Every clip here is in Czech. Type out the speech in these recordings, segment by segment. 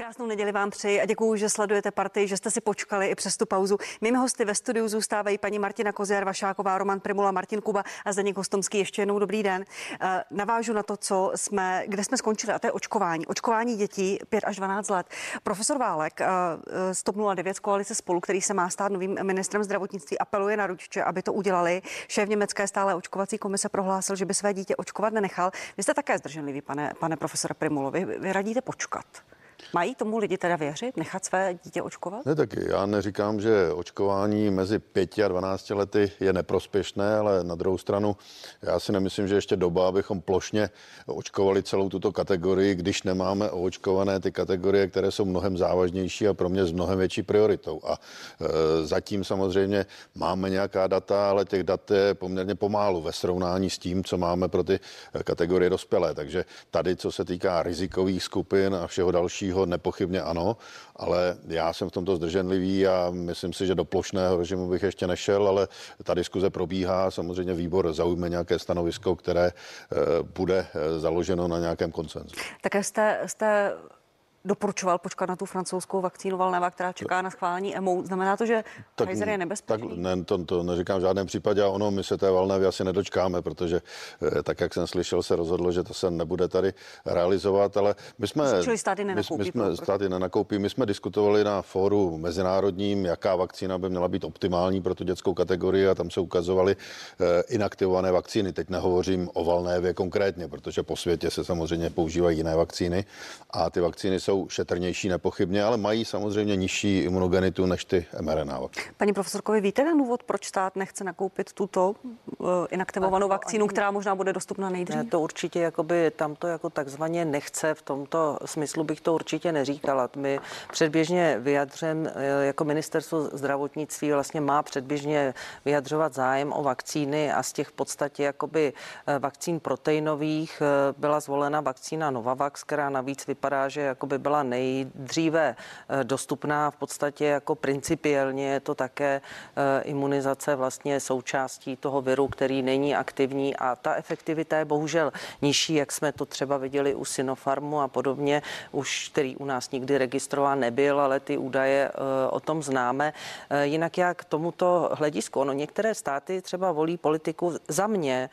Krásnou neděli vám přeji a děkuji, že sledujete partii, že jste si počkali i přes tu pauzu. Mými hosty ve studiu zůstávají paní Martina Koziar, Vašáková, Roman Primula, Martin Kuba a Zdeněk Hostomský. Ještě jednou dobrý den. Eh, navážu na to, co jsme, kde jsme skončili, a to je očkování. Očkování dětí 5 až 12 let. Profesor Válek z TOP 09 z koalice spolu, který se má stát novým ministrem zdravotnictví, apeluje na rodiče, aby to udělali. Šéf německé stále očkovací komise prohlásil, že by své dítě očkovat nenechal. Vy jste také zdrženlivý, pane, pane profesore Primulovi. Vy radíte počkat. Mají tomu lidi teda věřit, nechat své dítě očkovat? Ne, tak já neříkám, že očkování mezi 5 a 12 lety je neprospěšné, ale na druhou stranu já si nemyslím, že ještě doba, abychom plošně očkovali celou tuto kategorii, když nemáme oočkované ty kategorie, které jsou mnohem závažnější a pro mě s mnohem větší prioritou. A e, zatím samozřejmě máme nějaká data, ale těch dat je poměrně pomálu ve srovnání s tím, co máme pro ty kategorie dospělé. Takže tady, co se týká rizikových skupin a všeho dalšího, dalšího nepochybně ano, ale já jsem v tomto zdrženlivý a myslím si, že do plošného režimu bych ještě nešel, ale ta diskuze probíhá. Samozřejmě výbor zaujme nějaké stanovisko, které eh, bude eh, založeno na nějakém koncenzu. Také jste, jste doporučoval počkat na tu francouzskou vakcínu Valneva, která čeká na schválení EMO. Znamená to, že tak, Pfizer je nebezpečný? Tak, ne, to, to neříkám v žádném případě a ono, my se té Valnevy asi nedočkáme, protože eh, tak, jak jsem slyšel, se rozhodlo, že to se nebude tady realizovat, ale my jsme... Čili státy nenakoupí. My, my jsme státy nenakoupí. My jsme diskutovali na fóru mezinárodním, jaká vakcína by měla být optimální pro tu dětskou kategorii a tam se ukazovaly eh, inaktivované vakcíny. Teď nehovořím o Valnévě konkrétně, protože po světě se samozřejmě používají jiné vakcíny a ty vakcíny jsou jsou šetrnější nepochybně, ale mají samozřejmě nižší imunogenitu než ty mRNA. Paní profesorkovi, víte ten důvod, proč stát nechce nakoupit tuto uh, inaktivovanou vakcínu, která možná bude dostupná nejdřív? Ne, to určitě jakoby, tam to jako takzvaně nechce, v tomto smyslu bych to určitě neříkala. My předběžně vyjadřem, eh, jako ministerstvo zdravotnictví vlastně má předběžně vyjadřovat zájem o vakcíny a z těch v podstatě jakoby eh, vakcín proteinových byla zvolena vakcína Novavax, která navíc vypadá, že jakoby byla nejdříve eh, dostupná v podstatě jako principiálně je to také eh, imunizace vlastně součástí toho viru, který není aktivní a ta efektivita je bohužel nižší, jak jsme to třeba viděli u Sinopharmu a podobně, už který u nás nikdy registrován nebyl, ale ty údaje eh, o tom známe. Jinak já k tomuto hledisku, ono některé státy třeba volí politiku za mě,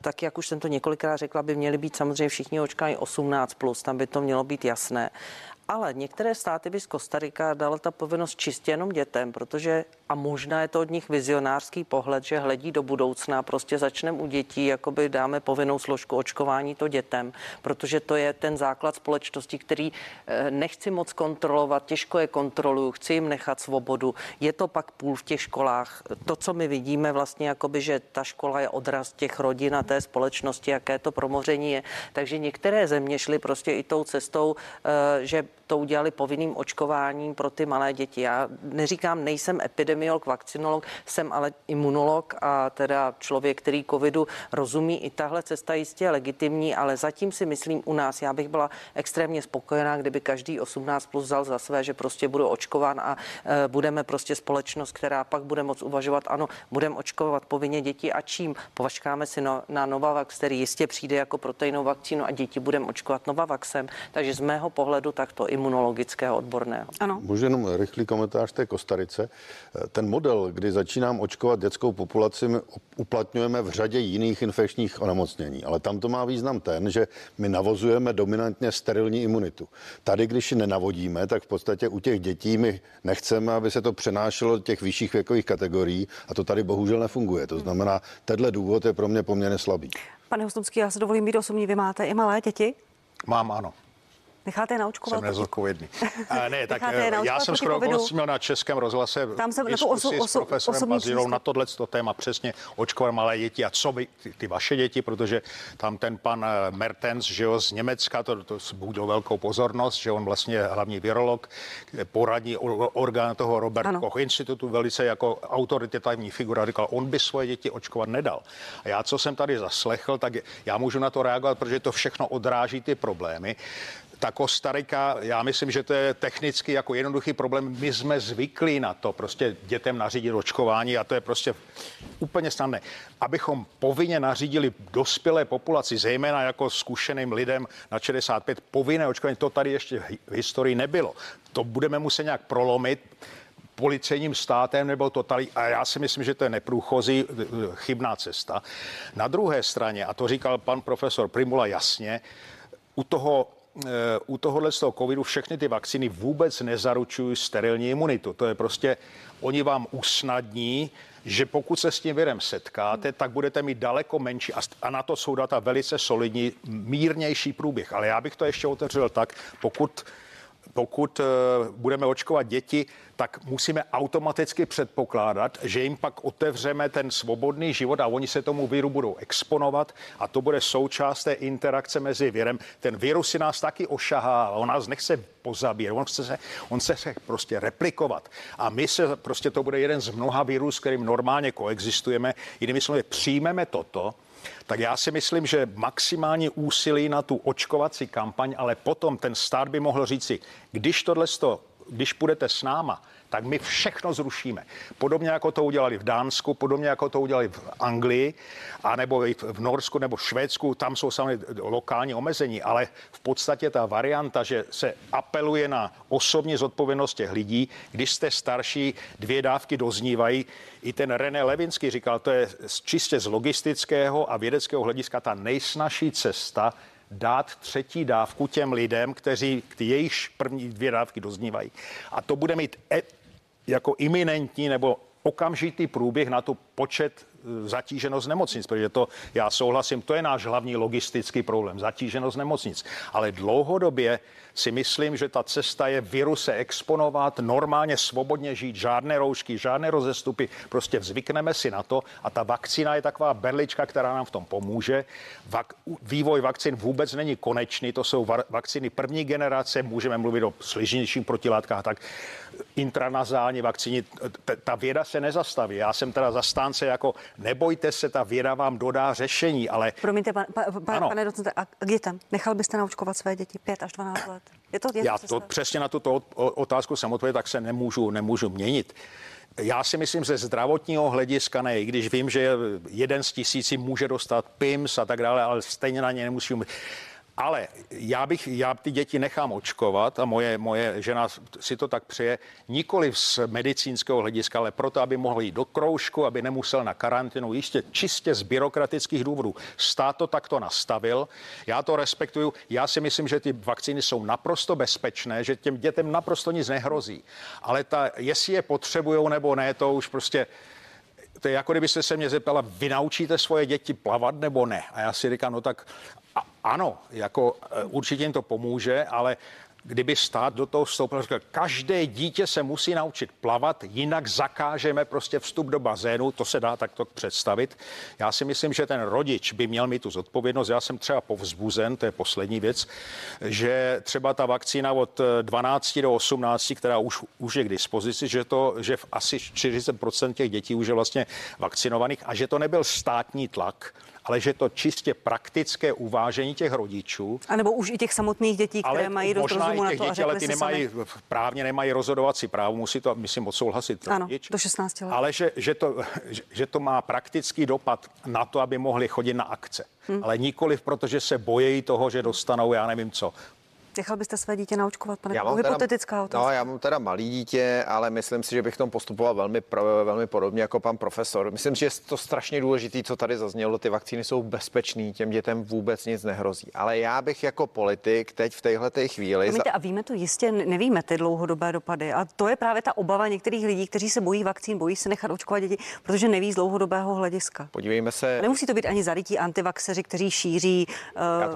tak jak už jsem to několikrát řekla, by měly být samozřejmě všichni očkáni 18+, plus, tam by to mělo být jasné that ale některé státy by z Kostarika dala ta povinnost čistě jenom dětem, protože a možná je to od nich vizionářský pohled, že hledí do budoucna, prostě začneme u dětí, jakoby dáme povinnou složku očkování to dětem, protože to je ten základ společnosti, který eh, nechci moc kontrolovat, těžko je kontroluju, chci jim nechat svobodu. Je to pak půl v těch školách. To, co my vidíme vlastně, jakoby, že ta škola je odraz těch rodin a té společnosti, jaké to promoření je. Takže některé země šly prostě i tou cestou, eh, že to udělali povinným očkováním pro ty malé děti. Já neříkám, nejsem epidemiolog, vakcinolog, jsem ale imunolog a teda člověk, který covidu rozumí. I tahle cesta jistě je legitimní, ale zatím si myslím u nás, já bych byla extrémně spokojená, kdyby každý 18 plus vzal za své, že prostě budu očkován a e, budeme prostě společnost, která pak bude moc uvažovat, ano, budeme očkovat povinně děti a čím považkáme si no, na Novavax, který jistě přijde jako proteinovou vakcínu a děti budeme očkovat Novavaxem. Takže z mého pohledu takto imunologického odborného. Ano. Můžu jenom rychlý komentář té Kostarice. Ten model, kdy začínám očkovat dětskou populaci, my uplatňujeme v řadě jiných infekčních onemocnění, ale tam to má význam ten, že my navozujeme dominantně sterilní imunitu. Tady, když ji nenavodíme, tak v podstatě u těch dětí my nechceme, aby se to přenášelo do těch vyšších věkových kategorií a to tady bohužel nefunguje. To znamená, tenhle důvod je pro mě poměrně slabý. Pane Hostomský, já se dovolím být osobní. Vy máte i malé děti? Mám, ano. Necháte je naočkovat? Jsem nezodpovědný. A ne, tak já jsem skoro měl na Českém rozhlase Tam jsem na oso, s profesorem Pazirou na tohle téma přesně očkovat malé děti a co by ty, ty vaše děti, protože tam ten pan eh, Mertens, že jo, z Německa, to, to zbudil velkou pozornost, že on vlastně hlavní virolog, poradní orgán toho Robert ano. Koch institutu, velice jako autoritativní figura, říkal, on by svoje děti očkovat nedal. A já, co jsem tady zaslechl, tak já můžu na to reagovat, protože to všechno odráží ty problémy ta Kostarika, já myslím, že to je technicky jako jednoduchý problém. My jsme zvyklí na to prostě dětem nařídit očkování a to je prostě úplně snadné. Abychom povinně nařídili dospělé populaci, zejména jako zkušeným lidem na 65, povinné očkování, to tady ještě v historii nebylo. To budeme muset nějak prolomit policejním státem nebo totali. A já si myslím, že to je neprůchozí chybná cesta. Na druhé straně, a to říkal pan profesor Primula jasně, u toho eh, u tohohle z toho covidu všechny ty vakcíny vůbec nezaručují sterilní imunitu. To je prostě, oni vám usnadní, že pokud se s tím virem setkáte, tak budete mít daleko menší, a na to jsou data velice solidní, mírnější průběh. Ale já bych to ještě otevřel tak, pokud pokud eh, budeme očkovat děti, tak musíme automaticky předpokládat, že jim pak otevřeme ten svobodný život a oni se tomu viru budou exponovat a to bude součást té interakce mezi virem. Ten virus si nás taky ošahá, on nás nechce pozabírat, on chce se, on se prostě replikovat. A my se, prostě to bude jeden z mnoha virů, s kterým normálně koexistujeme. Jinými slovy, přijmeme toto, tak já si myslím, že maximální úsilí na tu očkovací kampaň, ale potom ten stát by mohl říci, když tohle když půjdete s náma, tak my všechno zrušíme. Podobně jako to udělali v Dánsku, podobně jako to udělali v Anglii, anebo i v Norsku nebo Švédsku, tam jsou samozřejmě lokální omezení, ale v podstatě ta varianta, že se apeluje na osobní zodpovědnost těch lidí, když jste starší, dvě dávky doznívají. I ten René Levinsky říkal, to je čistě z logistického a vědeckého hlediska ta nejsnažší cesta, dát třetí dávku těm lidem, kteří jejichž první dvě dávky doznívají. A to bude mít e- jako iminentní nebo okamžitý průběh na tu počet zatíženost nemocnic, protože to, já souhlasím, to je náš hlavní logistický problém, zatíženost nemocnic. Ale dlouhodobě si myslím, že ta cesta je viruse exponovat, normálně svobodně žít, žádné roušky, žádné rozestupy, prostě zvykneme si na to a ta vakcína je taková berlička, která nám v tom pomůže. Vak, vývoj vakcín vůbec není konečný, to jsou vakcíny první generace, můžeme mluvit o sližnějších protilátkách, tak intranazální vakcíny, ta věda se nezastaví. Já jsem teda zastánce jako nebojte se, ta věda vám dodá řešení, ale... Promiňte, pan, pa, pa, pane docente, a k dětem, nechal byste naočkovat své děti 5 až 12 let? Je to, je Já to přesně na tuto otázku jsem odpověděl, tak se nemůžu, nemůžu měnit. Já si myslím, ze zdravotního hlediska ne, i když vím, že jeden z tisíci může dostat PIMS a tak dále, ale stejně na ně nemusím. Ale já bych, já ty děti nechám očkovat a moje, moje žena si to tak přeje, nikoli z medicínského hlediska, ale proto, aby mohl jít do kroužku, aby nemusel na karanténu, ještě čistě z byrokratických důvodů. Stát to takto nastavil, já to respektuju, já si myslím, že ty vakcíny jsou naprosto bezpečné, že těm dětem naprosto nic nehrozí. Ale ta, jestli je potřebují nebo ne, to už prostě to je jako kdybyste se mě zeptala, vy naučíte svoje děti plavat nebo ne? A já si říkám, no tak a, ano, jako e, určitě jim to pomůže, ale kdyby stát do toho vstoupil, říkal, každé dítě se musí naučit plavat, jinak zakážeme prostě vstup do bazénu, to se dá takto představit. Já si myslím, že ten rodič by měl mít tu zodpovědnost. Já jsem třeba povzbuzen, to je poslední věc, že třeba ta vakcína od 12 do 18, která už, už je k dispozici, že to, že v asi 40% těch dětí už je vlastně vakcinovaných a že to nebyl státní tlak, ale že to čistě praktické uvážení těch rodičů. A nebo už i těch samotných dětí, které mají dost na to dětí, ale ty nemají, sami. právně nemají rozhodovací právo, musí to, myslím, odsouhlasit ano, rodič. do 16 let. Ale že, že, to, že, že to má praktický dopad na to, aby mohli chodit na akce. Hmm. Ale nikoliv, protože se bojejí toho, že dostanou, já nevím co, Nechal byste své dítě naočkovat, pane? Já mám Hypotetická teda, otázka. No, já mám teda malý dítě, ale myslím si, že bych tom postupoval velmi, velmi podobně jako pan profesor. Myslím že je to strašně důležité, co tady zaznělo. Ty vakcíny jsou bezpečné, těm dětem vůbec nic nehrozí. Ale já bych jako politik teď v téhle chvíli. Promiňte, za... a víme to jistě, nevíme ty dlouhodobé dopady. A to je právě ta obava některých lidí, kteří se bojí vakcín, bojí se nechat očkovat děti, protože neví z dlouhodobého hlediska. Podívejme se. Nemusí to být ani zarytí antivaxeři, kteří šíří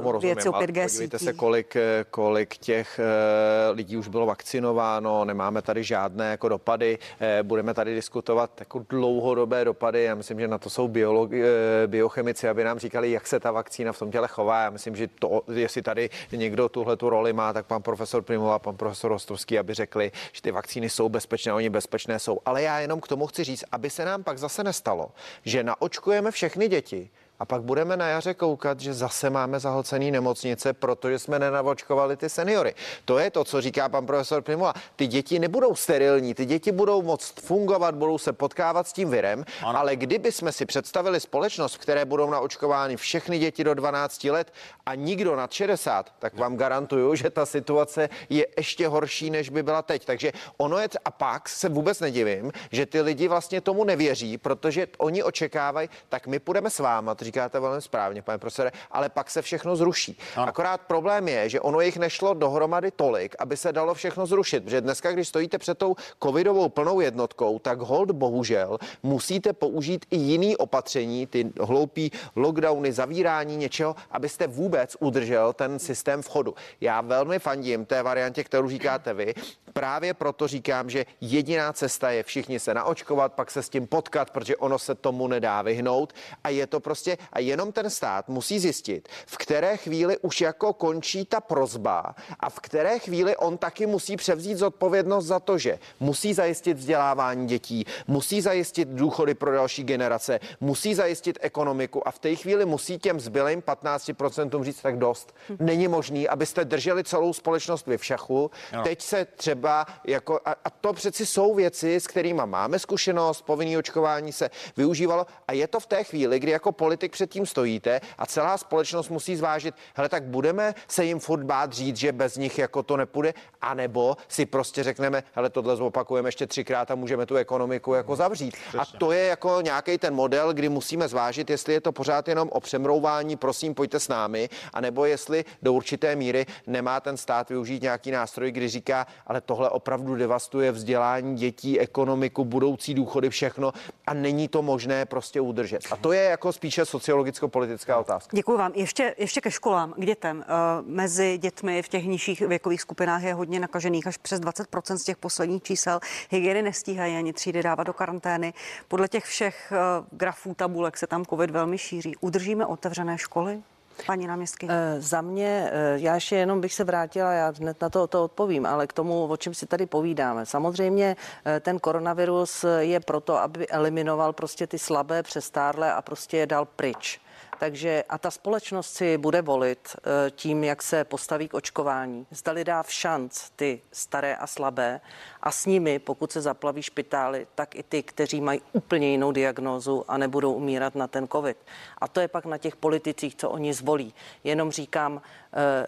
uh, věci o 5G. Podívejte se, kolik, kolik kolik těch eh, lidí už bylo vakcinováno, nemáme tady žádné jako dopady, eh, budeme tady diskutovat jako dlouhodobé dopady. Já myslím, že na to jsou biologi, eh, biochemici, aby nám říkali, jak se ta vakcína v tom těle chová. Já myslím, že to, jestli tady někdo tuhle tu roli má, tak pan profesor Primova, pan profesor Rostovský, aby řekli, že ty vakcíny jsou bezpečné, oni bezpečné jsou. Ale já jenom k tomu chci říct, aby se nám pak zase nestalo, že naočkujeme všechny děti, a pak budeme na jaře koukat, že zase máme zahlcený nemocnice, protože jsme nenavočkovali ty seniory. To je to, co říká pan profesor Primula. Ty děti nebudou sterilní, ty děti budou moct fungovat, budou se potkávat s tím virem, ano. ale kdyby jsme si představili společnost, v které budou naočkovány všechny děti do 12 let a nikdo nad 60, tak vám garantuju, že ta situace je ještě horší, než by byla teď. Takže ono je, a pak se vůbec nedivím, že ty lidi vlastně tomu nevěří, protože oni očekávají, tak my půjdeme s váma, říkáte velmi správně, pane profesore, ale pak se všechno zruší. Ano. Akorát problém je, že ono jich nešlo dohromady tolik, aby se dalo všechno zrušit. Protože dneska, když stojíte před tou covidovou plnou jednotkou, tak hold bohužel musíte použít i jiný opatření, ty hloupý lockdowny, zavírání něčeho, abyste vůbec udržel ten systém v chodu. Já velmi fandím té variantě, kterou říkáte vy. Právě proto říkám, že jediná cesta je všichni se naočkovat, pak se s tím potkat, protože ono se tomu nedá vyhnout. A je to prostě a jenom ten stát musí zjistit, v které chvíli už jako končí ta prozba a v které chvíli on taky musí převzít zodpovědnost za to, že musí zajistit vzdělávání dětí, musí zajistit důchody pro další generace, musí zajistit ekonomiku a v té chvíli musí těm zbylým 15% říct tak dost. Není možný, abyste drželi celou společnost vy v šachu. No. Teď se třeba jako, a, a to přeci jsou věci, s kterými máme zkušenost, povinný očkování se využívalo a je to v té chvíli, kdy jako politik před tím stojíte a celá společnost musí zvážit, hele, tak budeme se jim furt bát říct, že bez nich jako to nepůjde, anebo si prostě řekneme, hele, tohle zopakujeme ještě třikrát a můžeme tu ekonomiku jako zavřít. Přesně. A to je jako nějaký ten model, kdy musíme zvážit, jestli je to pořád jenom o přemrouvání, prosím, pojďte s námi, anebo jestli do určité míry nemá ten stát využít nějaký nástroj, kdy říká, ale tohle opravdu devastuje vzdělání dětí, ekonomiku, budoucí důchody, všechno a není to možné prostě udržet. A to je jako spíše sociologicko-politická otázka. Děkuji vám. Ještě, ještě ke školám, k dětem. Uh, mezi dětmi v těch nižších věkových skupinách je hodně nakažených, až přes 20% z těch posledních čísel. Hygieny nestíhají ani třídy dávat do karantény. Podle těch všech uh, grafů, tabulek se tam COVID velmi šíří. Udržíme otevřené školy? Paní náměstky. E, za mě, e, já ještě jenom bych se vrátila, já hned na to, to odpovím, ale k tomu, o čem si tady povídáme. Samozřejmě e, ten koronavirus je proto, aby eliminoval prostě ty slabé, přestárlé a prostě je dal pryč. Takže a ta společnost si bude volit eh, tím, jak se postaví k očkování. Zdali dá v šanc ty staré a slabé a s nimi, pokud se zaplaví špitály, tak i ty, kteří mají úplně jinou diagnózu a nebudou umírat na ten covid. A to je pak na těch politicích, co oni zvolí. Jenom říkám, eh,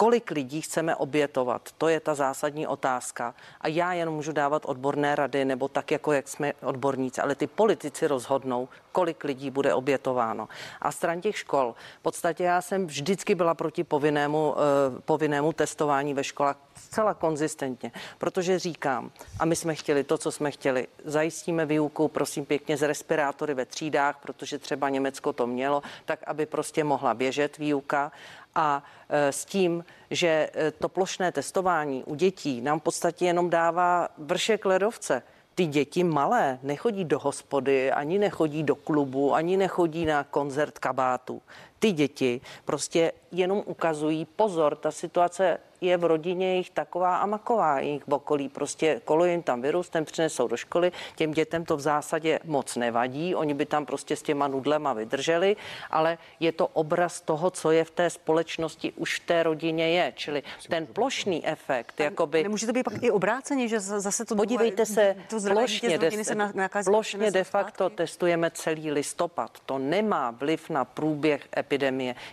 kolik lidí chceme obětovat? To je ta zásadní otázka. A já jen můžu dávat odborné rady, nebo tak, jako jak jsme odborníci, ale ty politici rozhodnou, kolik lidí bude obětováno. A stran těch škol, v podstatě já jsem vždycky byla proti povinnému, uh, povinnému testování ve školách zcela konzistentně, protože říkám, a my jsme chtěli to, co jsme chtěli, zajistíme výuku, prosím pěkně, z respirátory ve třídách, protože třeba Německo to mělo, tak aby prostě mohla běžet výuka a e, s tím, že e, to plošné testování u dětí nám v podstatě jenom dává vršek ledovce ty děti malé nechodí do hospody, ani nechodí do klubu, ani nechodí na koncert kabátu. Ty děti prostě jenom ukazují pozor, ta situace je v rodině jich taková a maková, jejich okolí. Prostě koluje jim tam virus, ten přinesou do školy, těm dětem to v zásadě moc nevadí, oni by tam prostě s těma nudlema vydrželi, ale je to obraz toho, co je v té společnosti už v té rodině je, čili ten plošný efekt, jakoby... Nemůže to být pak i obráceně, že zase to... Podívejte se, to plošně, de, se plošně de facto testujeme celý listopad. To nemá vliv na průběh epidemie,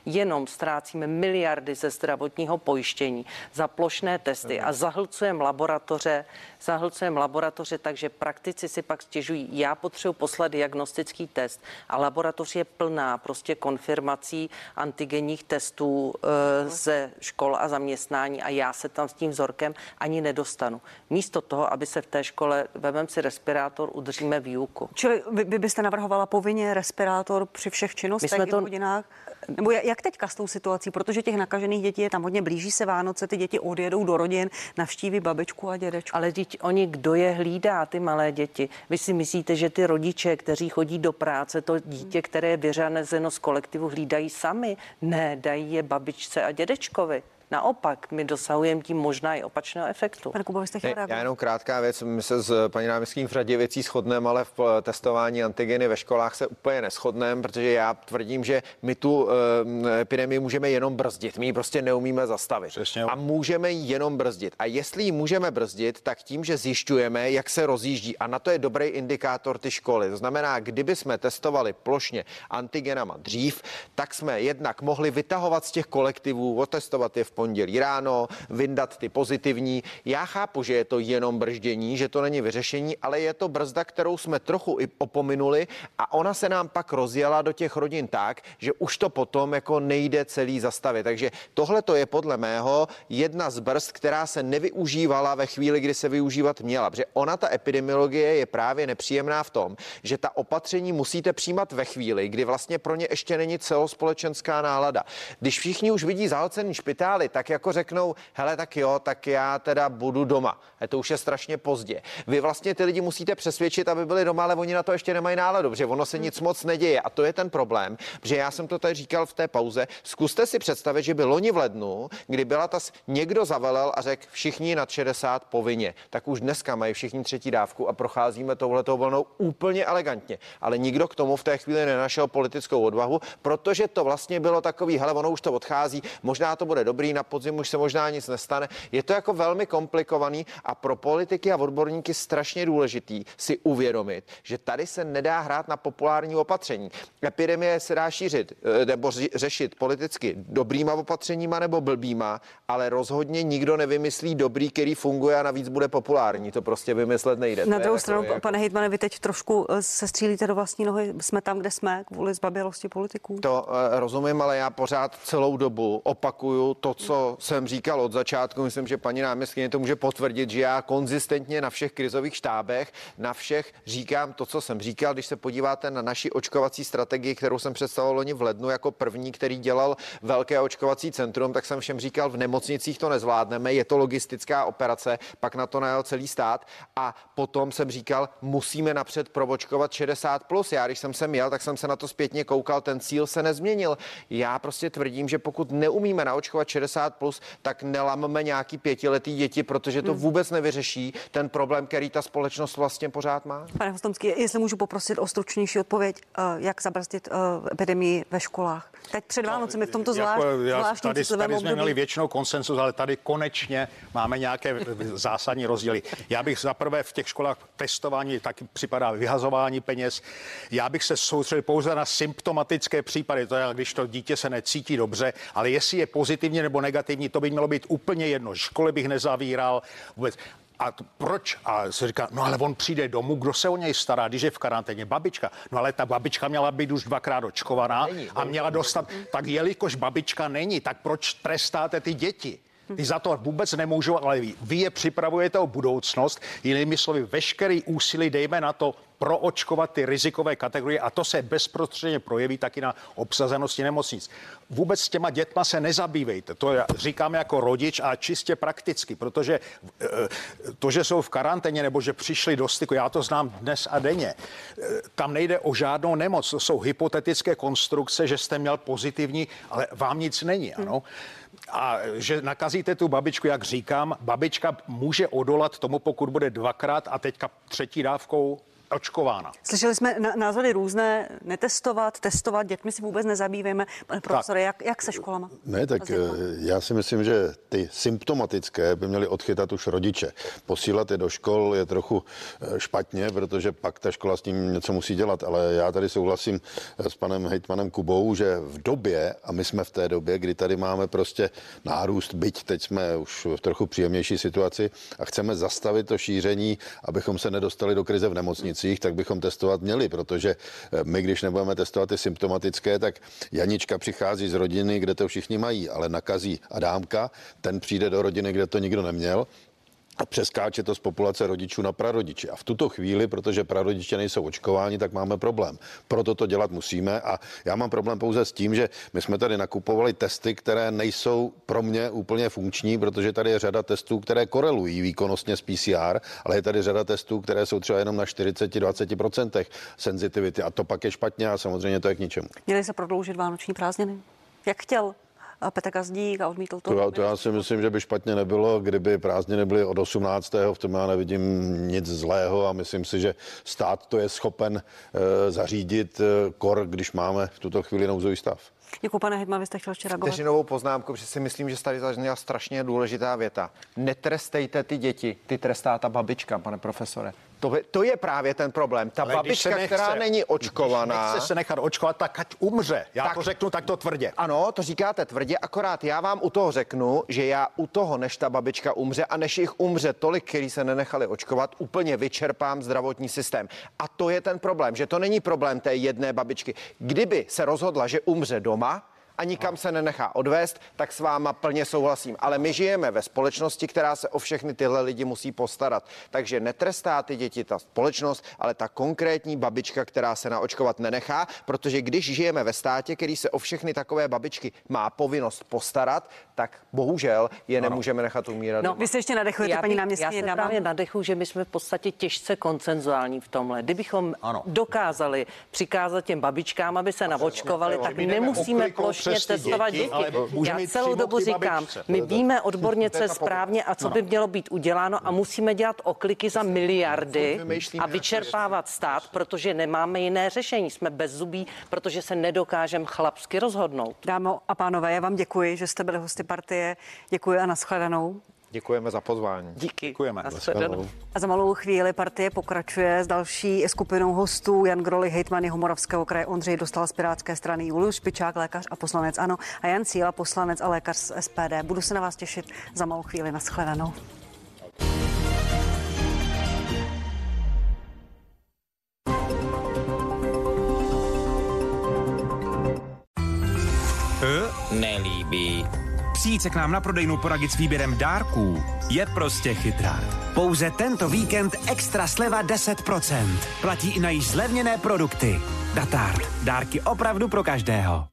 jenom ztrácíme miliardy ze zdravotního pojištění za plošné testy a zahlcujeme laboratoře, zahlcujeme laboratoře, takže praktici si pak stěžují, já potřebuji poslat diagnostický test a laboratoř je plná prostě konfirmací antigenních testů e, ze škol a zaměstnání a já se tam s tím vzorkem ani nedostanu. Místo toho, aby se v té škole, vemem si respirátor, udržíme výuku. Čili vy, vy byste navrhovala povinně respirátor při všech činnostech, My jsme to, hodinách? Nebo jak teďka s tou situací, protože těch nakažených dětí je tam hodně, blíží se Vánoce, ty děti odjedou do rodin, navštíví babičku a dědečku. Ale teď oni, kdo je hlídá, ty malé děti? Vy si myslíte, že ty rodiče, kteří chodí do práce, to dítě, které je vyřazeno z kolektivu, hlídají sami? Ne, dají je babičce a dědečkovi. Naopak, my dosahujeme tím možná i opačného efektu. Pane Kubo, jste Já jenom krátká věc. My se s paní náměstkyní v řadě věcí shodneme, ale v eh, testování antigeny ve školách se úplně neschodneme, protože já tvrdím, že my tu uh, epidemii můžeme jenom brzdit. My ji prostě neumíme zastavit. Přesně. A můžeme ji jenom brzdit. A jestli ji můžeme brzdit, tak tím, že zjišťujeme, jak se rozjíždí. A na to je dobrý indikátor ty školy. To znamená, kdyby jsme testovali plošně antigenama dřív, tak jsme jednak mohli vytahovat z těch kolektivů, otestovat je v pondělí ráno, vyndat ty pozitivní. Já chápu, že je to jenom brždění, že to není vyřešení, ale je to brzda, kterou jsme trochu i opominuli a ona se nám pak rozjela do těch rodin tak, že už to potom jako nejde celý zastavit. Takže tohle to je podle mého jedna z brzd, která se nevyužívala ve chvíli, kdy se využívat měla. Protože ona, ta epidemiologie, je právě nepříjemná v tom, že ta opatření musíte přijímat ve chvíli, kdy vlastně pro ně ještě není celospolečenská nálada. Když všichni už vidí zahlcený špitály, tak jako řeknou, hele, tak jo, tak já teda budu doma. A to už je strašně pozdě. Vy vlastně ty lidi musíte přesvědčit, aby byli doma, ale oni na to ještě nemají náladu, protože ono se nic moc neděje. A to je ten problém, že já jsem to tady říkal v té pauze. Zkuste si představit, že by loni v lednu, kdy byla ta někdo zavelel a řekl všichni nad 60 povinně, tak už dneska mají všichni třetí dávku a procházíme touhletou vlnou úplně elegantně. Ale nikdo k tomu v té chvíli nenašel politickou odvahu, protože to vlastně bylo takový, hele, ono už to odchází, možná to bude dobrý, na podzim už se možná nic nestane. Je to jako velmi komplikovaný a pro politiky a odborníky strašně důležitý si uvědomit, že tady se nedá hrát na populární opatření. Epidemie se dá šířit eh, nebo řešit politicky dobrýma opatřeníma nebo blbýma, ale rozhodně nikdo nevymyslí dobrý, který funguje a navíc bude populární. To prostě vymyslet nejde. Na druhou stranu, jako... pane Hejtmane, vy teď trošku eh, se střílíte do vlastní nohy. Jsme tam, kde jsme, kvůli zbabělosti politiků. To uh, rozumím, ale já pořád celou dobu opakuju to, co jsem říkal od začátku. Myslím, že paní náměstkyně to může potvrdit, že já konzistentně na všech krizových štábech, na všech říkám to, co jsem říkal. Když se podíváte na naši očkovací strategii, kterou jsem představoval loni v lednu jako první, který dělal velké očkovací centrum, tak jsem všem říkal, v nemocnicích to nezvládneme, je to logistická operace, pak na to najel celý stát a potom jsem říkal, musíme napřed provočkovat 60 plus. Já, když jsem sem jel, tak jsem se na to zpětně koukal, ten cíl se nezměnil. Já prostě tvrdím, že pokud neumíme naočkovat 60 plus, tak nelameme nějaký pětiletý děti, protože to hmm. vůbec nevyřeší ten problém, který ta společnost vlastně pořád má. Pane Hostomský, jestli můžu poprosit o stručnější odpověď, eh, jak zabrzdit eh, epidemii ve školách. Teď před no, Vánocemi v tomto zvlášť, jako, zvláštním tady, tady jsme měli většinou konsensus, ale tady konečně máme nějaké zásadní rozdíly. Já bych zaprvé v těch školách testování taky připadá vyhazování peněz. Já bych se soustředil pouze na symptomatické případy, to je, když to dítě se necítí dobře, ale jestli je pozitivní nebo negativní, to by mělo být úplně jedno. Školy bych nezavíral vůbec. A to proč? A se říká, no ale on přijde domů, kdo se o něj stará, když je v karanténě? Babička. No ale ta babička měla být už dvakrát očkovaná a měla dostat, tak jelikož babička není, tak proč trestáte ty děti? Ty za to vůbec nemůžou, ale vy, vy je připravujete o budoucnost. Jinými slovy, veškerý úsilí dejme na to proočkovat ty rizikové kategorie a to se bezprostředně projeví taky na obsazenosti nemocnic. Vůbec s těma dětma se nezabývejte. To říkám jako rodič a čistě prakticky, protože eh, to, že jsou v karanténě nebo že přišli do styku, já to znám dnes a denně, eh, tam nejde o žádnou nemoc. To jsou hypotetické konstrukce, že jste měl pozitivní, ale vám nic není. Ano. A že nakazíte tu babičku, jak říkám, babička může odolat tomu, pokud bude dvakrát a teďka třetí dávkou očkována. Slyšeli jsme názory různé, netestovat, testovat, dětmi si vůbec nezabývejme. Pane profesore, jak, jak se školama? Ne, tak eh, já si myslím, že ty symptomatické by měly odchytat už rodiče. Posílat je do škol je trochu eh, špatně, protože pak ta škola s tím něco musí dělat, ale já tady souhlasím eh, s panem hejtmanem Kubou, že v době, a my jsme v té době, kdy tady máme prostě nárůst, byť teď jsme už v trochu příjemnější situaci a chceme zastavit to šíření, abychom se nedostali do krize v nemocnici nemocnicích, tak bychom testovat měli, protože eh, my, když nebudeme testovat ty symptomatické, tak Janička přichází z rodiny, kde to všichni mají, ale nakazí Adámka, ten přijde do rodiny, kde to nikdo neměl a přeskáče to z populace rodičů na prarodiče. A v tuto chvíli, protože prarodiče nejsou očkováni, tak máme problém. Proto to dělat musíme a já mám problém pouze s tím, že my jsme tady nakupovali testy, které nejsou pro mě úplně funkční, protože tady je řada testů, které korelují výkonnostně s PCR, ale je tady řada testů, které jsou třeba jenom na 40-20% senzitivity a to pak je špatně a samozřejmě to je k ničemu. Měli se prodloužit vánoční prázdniny? Jak chtěl Petr Gazdík a odmítl to. To, já, to já si myslím, že by špatně nebylo, kdyby prázdniny byly od 18. V tom já nevidím nic zlého a myslím si, že stát to je schopen e, zařídit e, kor, když máme v tuto chvíli nouzový stav. Děkuji, pane Hedma, vy jste chtěl ještě reagovat. Vteřinovou poznámku, protože si myslím, že tady zazněla strašně důležitá věta. Netrestejte ty děti, ty trestá ta babička, pane profesore. To, to je právě ten problém. Ta Ale babička, nechce, která není očkovaná. Když se nechat očkovat, tak ať umře. Já tak, to řeknu takto tvrdě. Ano, to říkáte tvrdě, akorát já vám u toho řeknu, že já u toho, než ta babička umře a než jich umře tolik, který se nenechali očkovat, úplně vyčerpám zdravotní systém. A to je ten problém, že to není problém té jedné babičky. Kdyby se rozhodla, že umře doma, a nikam se nenechá odvést, tak s váma plně souhlasím. Ale my žijeme ve společnosti, která se o všechny tyhle lidi musí postarat. Takže netrestá ty děti ta společnost, ale ta konkrétní babička, která se naočkovat nenechá, protože když žijeme ve státě, který se o všechny takové babičky má povinnost postarat, tak bohužel je ano. nemůžeme nechat umírat. No, vy se ještě nadechujete, já paní náměstkyně. Já se právě nadechu, že my jsme v podstatě těžce koncenzuální v tomhle. Kdybychom ano. dokázali přikázat těm babičkám, aby se naočkovali, tak nemusíme plošně přesně testovat děti. děti. Já celou dobu říkám, babičce. my víme odborně, co je správně a co by mělo být uděláno a musíme dělat okliky za miliardy a vyčerpávat stát, protože nemáme jiné řešení. Jsme bez zubí, protože se nedokážeme chlapsky rozhodnout. Dámo a pánové, já vám děkuji, že jste byli hosty partie. Děkuji a nashledanou. Děkujeme za pozvání. Díky. Děkujeme. A za malou chvíli partie pokračuje s další skupinou hostů. Jan Groli, hejtman Jihomoravského kraje, Ondřej dostal z Pirátské strany Julius Špičák, lékař a poslanec ANO a Jan Cíla, poslanec a lékař z SPD. Budu se na vás těšit za malou chvíli. Naschledanou. Nelíbí Přijít se k nám na prodejnu poradit s výběrem dárků je prostě chytrá. Pouze tento víkend extra sleva 10%. Platí i na již zlevněné produkty. Datard. Dárky opravdu pro každého.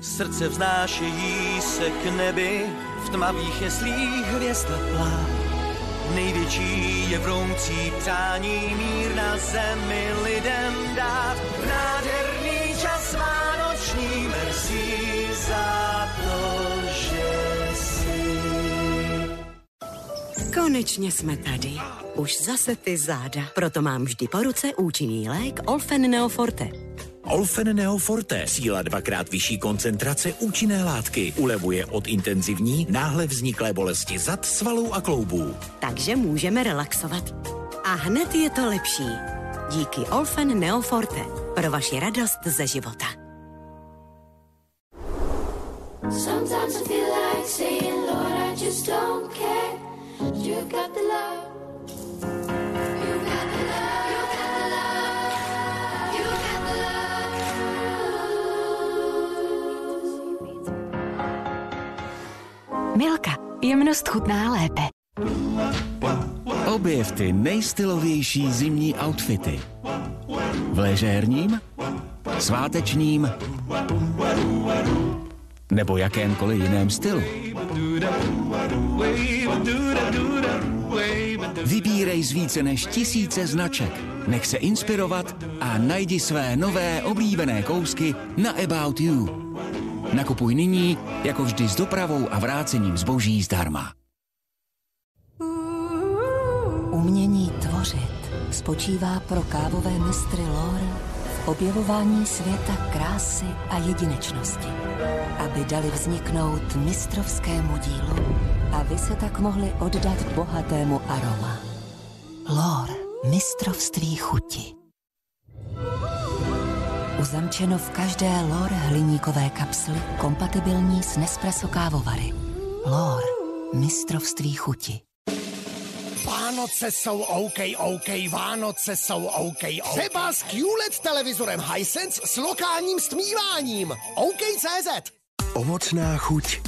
Srdce vznášejí se k nebi, v tmavých jeslích hvězda plá. Největší je vroucí přání mír na zemi lidem dát. Nádherný čas vánoční merci za Konečně jsme tady. Už zase ty záda. Proto mám vždy po ruce účinný lék Olfen Neoforte. Olfen Neoforte, síla dvakrát vyšší koncentrace účinné látky, ulevuje od intenzivní, náhle vzniklé bolesti zad, svalů a kloubů. Takže můžeme relaxovat. A hned je to lepší. Díky Olfen Neoforte. Pro vaši radost ze života. Sometimes I feel like saying, Lord, I just don't care. Milka. Jemnost chutná lépe. Objev ty nejstylovější zimní outfity. V ležérním, svátečním nebo jakémkoliv jiném stylu. Vybírej z více než tisíce značek. Nech se inspirovat a najdi své nové oblíbené kousky na About You. Nakupuj nyní, jako vždy s dopravou a vrácením zboží zdarma. Umění tvořit spočívá pro kávové mistry Lore objevování světa krásy a jedinečnosti aby dali vzniknout mistrovskému dílu a vy se tak mohli oddat bohatému aroma. Lor, mistrovství chuti. Uzamčeno v každé Lor hliníkové kapsly kompatibilní s Nespresso kávovary. Lor, mistrovství chuti. Vánoce jsou OK, OK, Vánoce jsou OK, OK. Třeba s QLED televizorem Hisense s lokálním stmíváním. OK.cz Ovocná chuť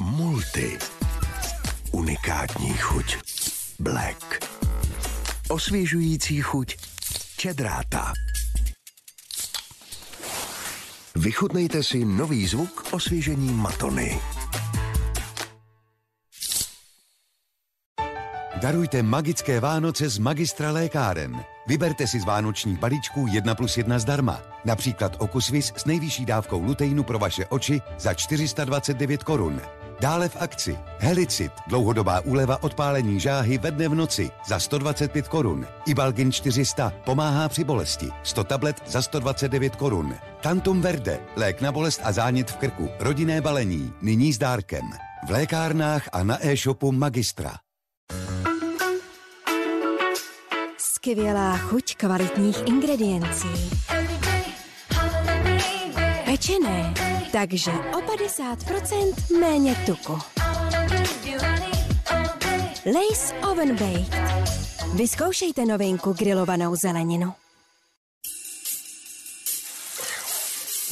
Multi. Unikátní chuť Black. Osvěžující chuť Čedráta. Vychutnejte si nový zvuk osvěžení Matony. Darujte magické Vánoce z Magistra lékáren. Vyberte si z vánočních balíčků 1 plus 1 zdarma. Například Okusvis s nejvyšší dávkou luteinu pro vaše oči za 429 korun. Dále v akci Helicit, dlouhodobá úleva odpálení žáhy ve dne v noci za 125 korun. Ibalgin 400 pomáhá při bolesti, 100 tablet za 129 korun. Tantum Verde, lék na bolest a zánět v krku, rodinné balení, nyní s dárkem. V lékárnách a na e-shopu Magistra. Skvělá chuť kvalitních ingrediencí. Pečené, takže o 50% méně tuku. Lace Oven Baked. Vyzkoušejte novinku grilovanou zeleninu.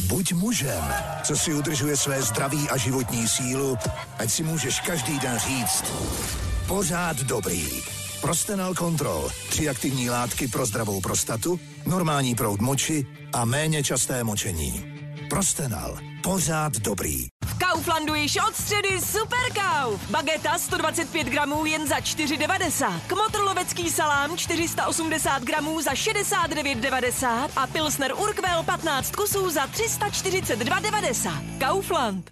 Buď mužem, co si udržuje své zdraví a životní sílu, ať si můžeš každý den říct pořád dobrý. Prostenal Control. Tři aktivní látky pro zdravou prostatu, normální proud moči a méně časté močení. Prostenal. Pořád dobrý. V Kauflandu již od středy Super Kauf. Bageta 125 gramů jen za 4,90. Kmotr salám 480 gramů za 69,90 a Pilsner Urquell 15 kusů za 342,90. Kaufland.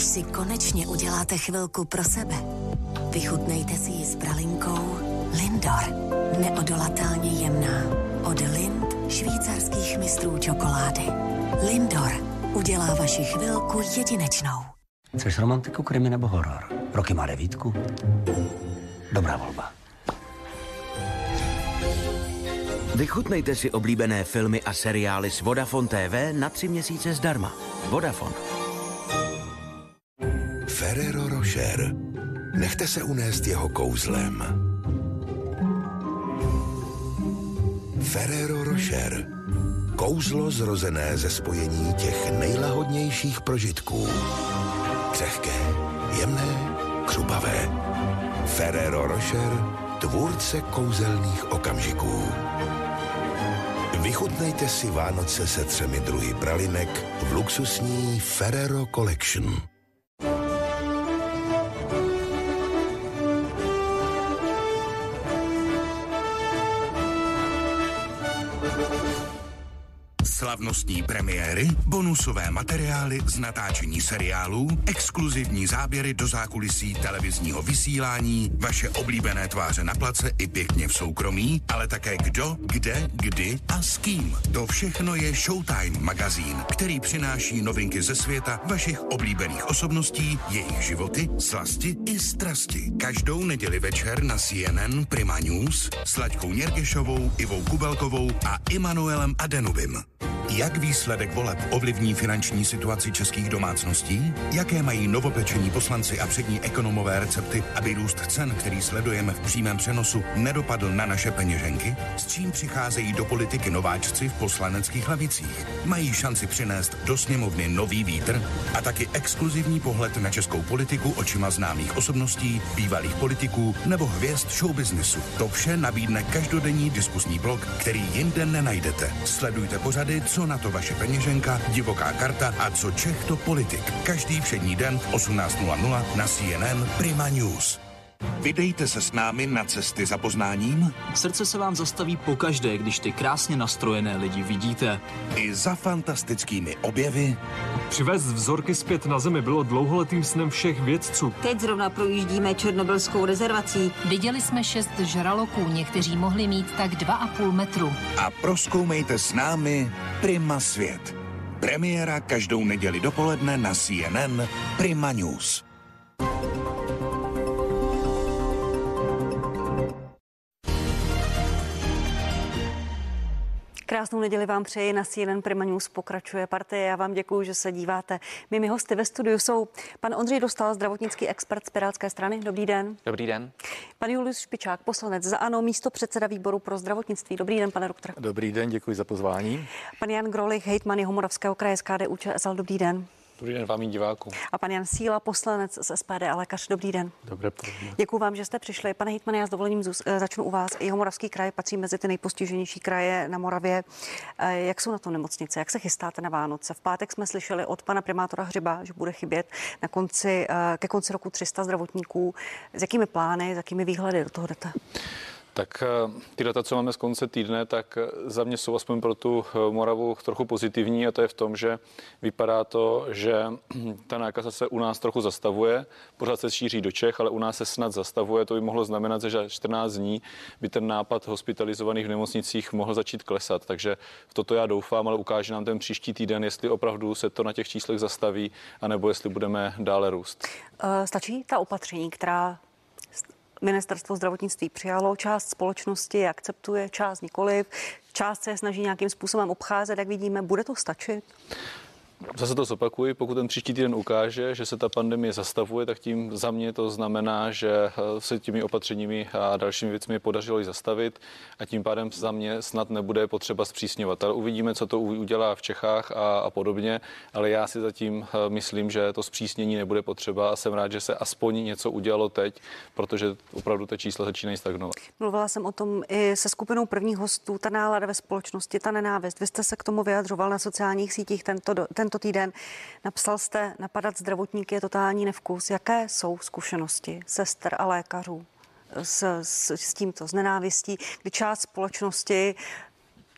Když si konečně uděláte chvilku pro sebe, vychutnejte si ji s pralinkou Lindor. Neodolatelně jemná. Od Lind švýcarských mistrů čokolády. Lindor udělá vaši chvilku jedinečnou. Chceš romantiku, krimi nebo horor? Roky má devítku? Dobrá volba. Vychutnejte si oblíbené filmy a seriály s Vodafone TV na tři měsíce zdarma. Vodafone. Ferrero Rocher. Nechte se unést jeho kouzlem. Ferrero Rocher. Kouzlo zrozené ze spojení těch nejlahodnějších prožitků. Křehké, jemné, křupavé. Ferrero Rocher, tvůrce kouzelných okamžiků. Vychutnejte si Vánoce se třemi druhy pralinek v luxusní Ferrero Collection. Slavnostní premiéry, bonusové materiály z natáčení seriálů, exkluzivní záběry do zákulisí televizního vysílání, vaše oblíbené tváře na place i pěkně v soukromí, ale také kdo, kde, kdy a s kým. To všechno je Showtime magazín, který přináší novinky ze světa vašich oblíbených osobností, jejich životy, slasti i strasti. Každou neděli večer na CNN Prima News s Laďkou Něrgešovou, Ivou Kubelkovou a Immanuelem Adenubim. Jak výsledek voleb ovlivní finanční situaci českých domácností? Jaké mají novopečení poslanci a přední ekonomové recepty, aby růst cen, který sledujeme v přímém přenosu, nedopadl na naše peněženky? S čím přicházejí do politiky nováčci v poslaneckých lavicích? Mají šanci přinést do sněmovny nový vítr a taky exkluzivní pohled na českou politiku očima známých osobností, bývalých politiků nebo hvězd showbiznisu. To vše nabídne každodenní diskusní blog, který jinde nenajdete. Sledujte pořady, co na to vaše peněženka, divoká karta a co Čech to politik. Každý všední den v 18.00 na CNN Prima News. Vydejte se s námi na cesty za poznáním. Srdce se vám zastaví pokaždé, když ty krásně nastrojené lidi vidíte. I za fantastickými objevy. Přivést vzorky zpět na Zemi bylo dlouholetým snem všech vědců. Teď zrovna projíždíme černobylskou rezervací. Viděli jsme šest žraloků, někteří mohli mít tak dva a půl metru. A proskoumejte s námi Prima Svět. Premiéra každou neděli dopoledne na CNN Prima News. Krásnou neděli vám přeji na CNN Prima News pokračuje partie. Já vám děkuji, že se díváte. Mými hosty ve studiu jsou pan Ondřej Dostal, zdravotnický expert z Pirátské strany. Dobrý den. Dobrý den. Pan Julius Špičák, poslanec za ANO, místo předseda výboru pro zdravotnictví. Dobrý den, pane doktor. Dobrý den, děkuji za pozvání. Pan Jan Grolich, hejtman Jihomoravského kraje z KDU ČSL. Dobrý den. Dobrý den vám diváků. A pan Jan Síla, poslanec z SPD a lékař. Dobrý den. Dobré Děkuji vám, že jste přišli. Pane Hitmane, já s dovolením eh, začnu u vás. Jeho moravský kraj patří mezi ty nejpostiženější kraje na Moravě. Eh, jak jsou na to nemocnice? Jak se chystáte na Vánoce? V pátek jsme slyšeli od pana primátora Hřiba, že bude chybět na konci, eh, ke konci roku 300 zdravotníků. S jakými plány, s jakými výhledy do toho jdete? Tak eh, ty data, co máme z konce týdne, tak eh, za mě jsou aspoň pro tu eh, Moravu trochu pozitivní a to je v tom, že vypadá to, že ta nákaza se u nás trochu zastavuje, pořád se šíří do Čech, ale u nás se snad zastavuje. To by mohlo znamenat, že za 14 dní by ten nápad hospitalizovaných v nemocnicích mohl začít klesat. Takže v toto já doufám, ale ukáže nám ten příští týden, jestli opravdu se to na těch číslech zastaví, anebo jestli budeme dále růst. Stačí ta opatření, která Ministerstvo zdravotnictví přijalo, část společnosti akceptuje, část nikoliv, část se snaží nějakým způsobem obcházet, jak vidíme, bude to stačit? Zase to zopakuji, pokud ten příští týden ukáže, že se ta pandemie zastavuje, tak tím za mě to znamená, že eh, se těmi opatřeními a dalšími věcmi podařilo ji zastavit a tím pádem za mě snad nebude potřeba zpřísňovat. Ale uvidíme, co to udělá v Čechách a, a podobně, ale já si zatím eh, myslím, že to zpřísnění nebude potřeba a jsem rád, že se aspoň něco udělalo teď, protože opravdu ty čísla začínají stagnovat. Mluvila jsem o tom i se skupinou prvních hostů, ta nálada ve společnosti, ta nenávist. Vy jste se k tomu vyjadřoval na sociálních sítích tento, ten tento týden. Napsal jste, napadat zdravotníky je totální nevkus. Jaké jsou zkušenosti sester a lékařů s, s, s tímto, s nenávistí, kdy část společnosti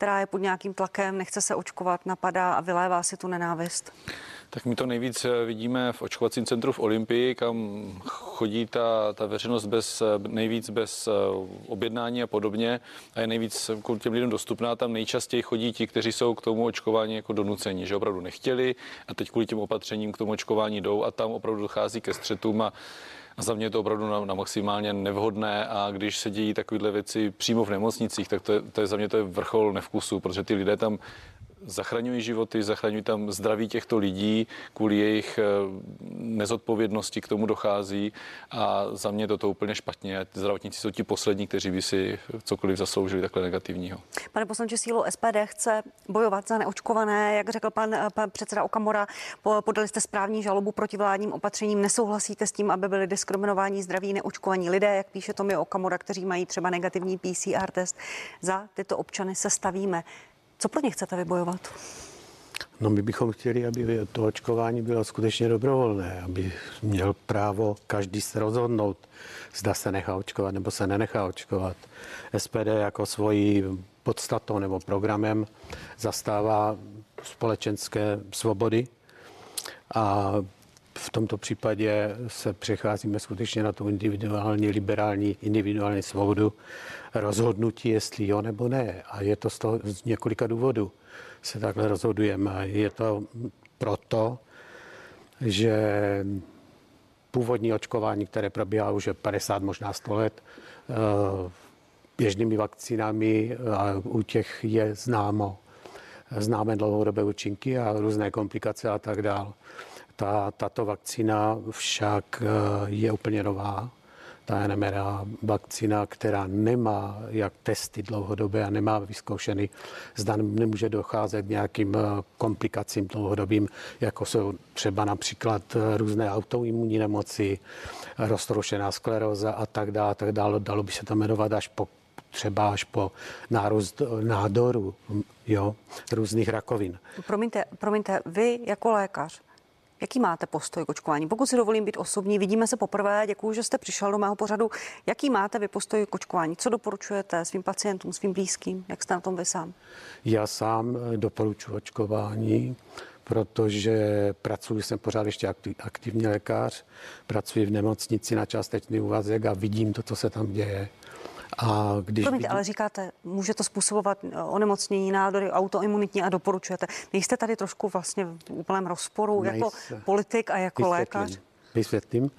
která je pod nějakým tlakem, nechce se očkovat, napadá a vylévá si tu nenávist? Tak my to nejvíc eh, vidíme v očkovacím centru v Olympii, kam chodí ta, ta veřejnost bez, eh, nejvíc bez eh, objednání a podobně a je nejvíc těm lidem dostupná. Tam nejčastěji chodí ti, kteří jsou k tomu očkování jako donuceni, že opravdu nechtěli a teď kvůli těm opatřením k tomu očkování jdou a tam opravdu dochází ke střetům a a za mě je to opravdu na, na maximálně nevhodné. A když se dějí takovéhle věci přímo v nemocnicích, tak to je, to je za mě to je vrchol nevkusu, protože ty lidé tam zachraňují životy, zachraňují tam zdraví těchto lidí, kvůli jejich eh, nezodpovědnosti k tomu dochází a za mě to to úplně špatně. Zdravotníci jsou ti poslední, kteří by si cokoliv zasloužili takhle negativního. Pane poslanče Sílu, SPD chce bojovat za neočkované, jak řekl pan, eh, pan předseda Okamora, podali jste správní žalobu proti vládním opatřením. Nesouhlasíte s tím, aby byli diskriminováni zdraví neočkovaní lidé, jak píše Tomi Okamora, kteří mají třeba negativní PCR test. Za tyto občany se stavíme. Co pro ně chcete vybojovat? No my bychom chtěli, aby to očkování bylo skutečně dobrovolné, aby měl právo každý se rozhodnout, zda se nechá očkovat nebo se nenechá očkovat. SPD jako svojí podstatou nebo programem zastává společenské svobody a v tomto případě se přecházíme skutečně na tu individuální, liberální, individuální svobodu rozhodnutí, jestli jo nebo ne. A je to z, toho, z několika důvodů se takhle rozhodujeme. Je to proto, že původní očkování, které probíhá už 50, možná 100 let, eh, běžnými vakcínami a u těch je známo, známe dlouhodobé účinky a různé komplikace a tak dále. Ta, tato vakcína však eh, je úplně nová. Ta NMRA vakcína, která nemá jak testy dlouhodobé a nemá vyzkoušený, zda nemůže docházet nějakým eh, komplikacím dlouhodobým, jako jsou třeba například eh, různé autoimunní nemoci, roztroušená skleróza a tak dále, tak dále. Dalo by se to jmenovat až po třeba až po nárůst nádoru jo, různých rakovin. Promiňte, promiňte, vy jako lékař, Jaký máte postoj k očkování? Pokud si dovolím být osobní, vidíme se poprvé, děkuji, že jste přišel do mého pořadu. Jaký máte vy postoj k očkování? Co doporučujete svým pacientům, svým blízkým? Jak jste na tom vy sám? Já sám eh, doporučuji očkování, protože pracuji, jsem pořád ještě aktivní lékař, pracuji v nemocnici na částečný úvazek a vidím to, co se tam děje. A když Promiňte, vidí... ale říkáte, může to způsobovat eh, onemocnění, nádory, autoimunitní a doporučujete. Nejste tady trošku vlastně v úplném rozporu Nejse. jako politik a jako Vysvětlím. lékař? Vysvětlím.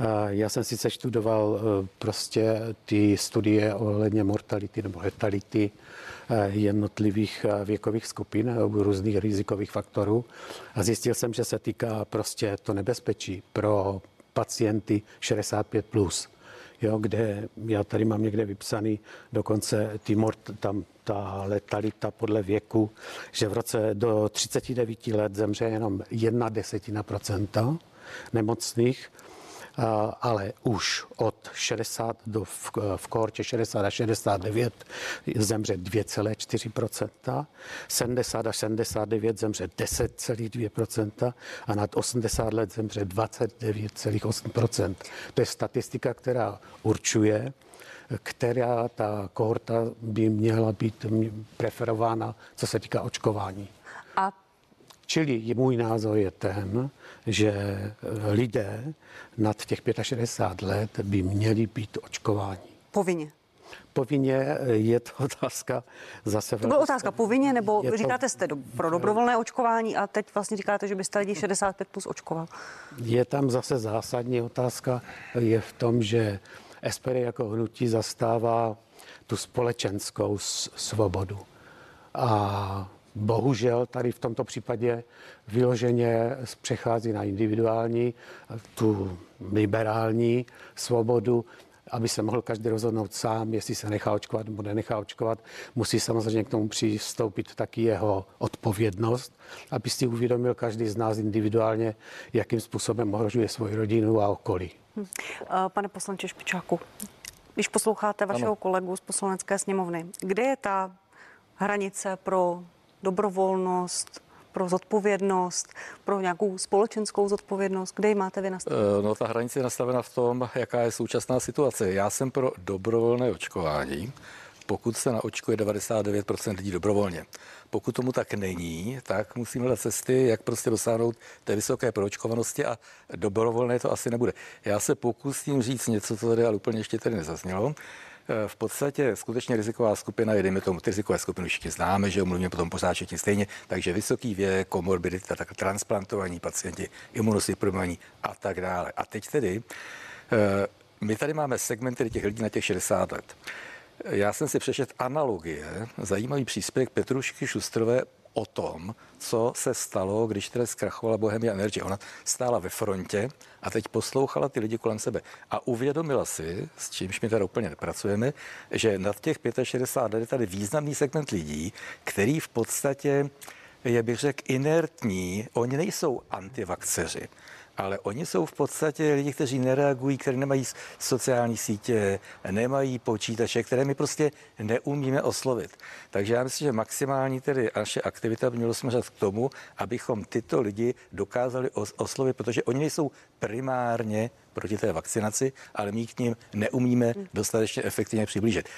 Eh, já jsem sice studoval eh, prostě ty studie ohledně mortality nebo letality jednotlivých věkových skupin, různých rizikových faktorů a zjistil jsem, že se týká prostě to nebezpečí pro pacienty 65+. Plus jo, kde já tady mám někde vypsaný dokonce ty mort, tam ta letalita podle věku, že v roce do 39 let zemře jenom jedna desetina procenta nemocných ale už od 60 do v, v kohortě 60 až 69 zemře 2,4%, 70 až 79 zemře 10,2% a nad 80 let zemře 29,8%. To je statistika, která určuje, která ta kohorta by měla být preferována, co se týká očkování. A Čili můj názor je ten, že lidé nad těch 65 let by měli být očkováni. Povinně. Povinně je to otázka zase... To byla otázka povinně, nebo je říkáte, to, jste do, pro dobrovolné očkování a teď vlastně říkáte, že byste lidi 65 plus očkoval? Je tam zase zásadní otázka, je v tom, že SPD jako hnutí zastává tu společenskou svobodu. A bohužel tady v tomto případě vyloženě přechází na individuální, tu liberální svobodu, aby se mohl každý rozhodnout sám, jestli se nechá očkovat nebo nenechá očkovat. Musí samozřejmě k tomu přistoupit taky jeho odpovědnost, aby si uvědomil každý z nás individuálně, jakým způsobem ohrožuje svoji rodinu a okolí. Hm. Pane poslanče Špičáku, když posloucháte vašeho ano. kolegu z poslanecké sněmovny, kde je ta hranice pro dobrovolnost, pro zodpovědnost, pro nějakou společenskou zodpovědnost? Kde ji máte vy nastavenou? Eh, no, ta hranice je nastavena v tom, jaká je současná situace. Já jsem pro dobrovolné očkování, pokud se naočkuje 99% lidí dobrovolně. Pokud tomu tak není, tak musíme hledat cesty, jak prostě dosáhnout té vysoké proočkovanosti a dobrovolné to asi nebude. Já se pokusím říct něco, co tady ale úplně ještě tady nezaznělo. Eh, v podstatě skutečně riziková skupina je, tomu, ty rizikové skupiny všichni známe, že mluvíme potom pořád všichni stejně, takže vysoký věk, komorbidita, tak transplantovaní pacienti, imunosuprimovaní a tak dále. A teď tedy, eh, my tady máme segmenty těch lidí na těch 60 let. Já jsem si přešet analogie, zajímavý příspěvek Petrušky Šustrové o tom, co se stalo, když tedy zkrachovala Bohemia Energy. Ona stála ve frontě a teď poslouchala ty lidi kolem sebe a uvědomila si, s čímž my tady úplně nepracujeme, že nad těch 65 let je tady významný segment lidí, který v podstatě je, bych řekl, inertní. Oni nejsou antivakceři ale oni jsou v podstatě lidi, kteří nereagují, kteří nemají sociální sítě, nemají počítače, které my prostě neumíme oslovit. Takže já myslím, že maximální tedy naše aktivita by mělo směřovat k tomu, abychom tyto lidi dokázali oslovit, protože oni nejsou primárně proti té vakcinaci, ale my k ním neumíme dostatečně efektivně přiblížit.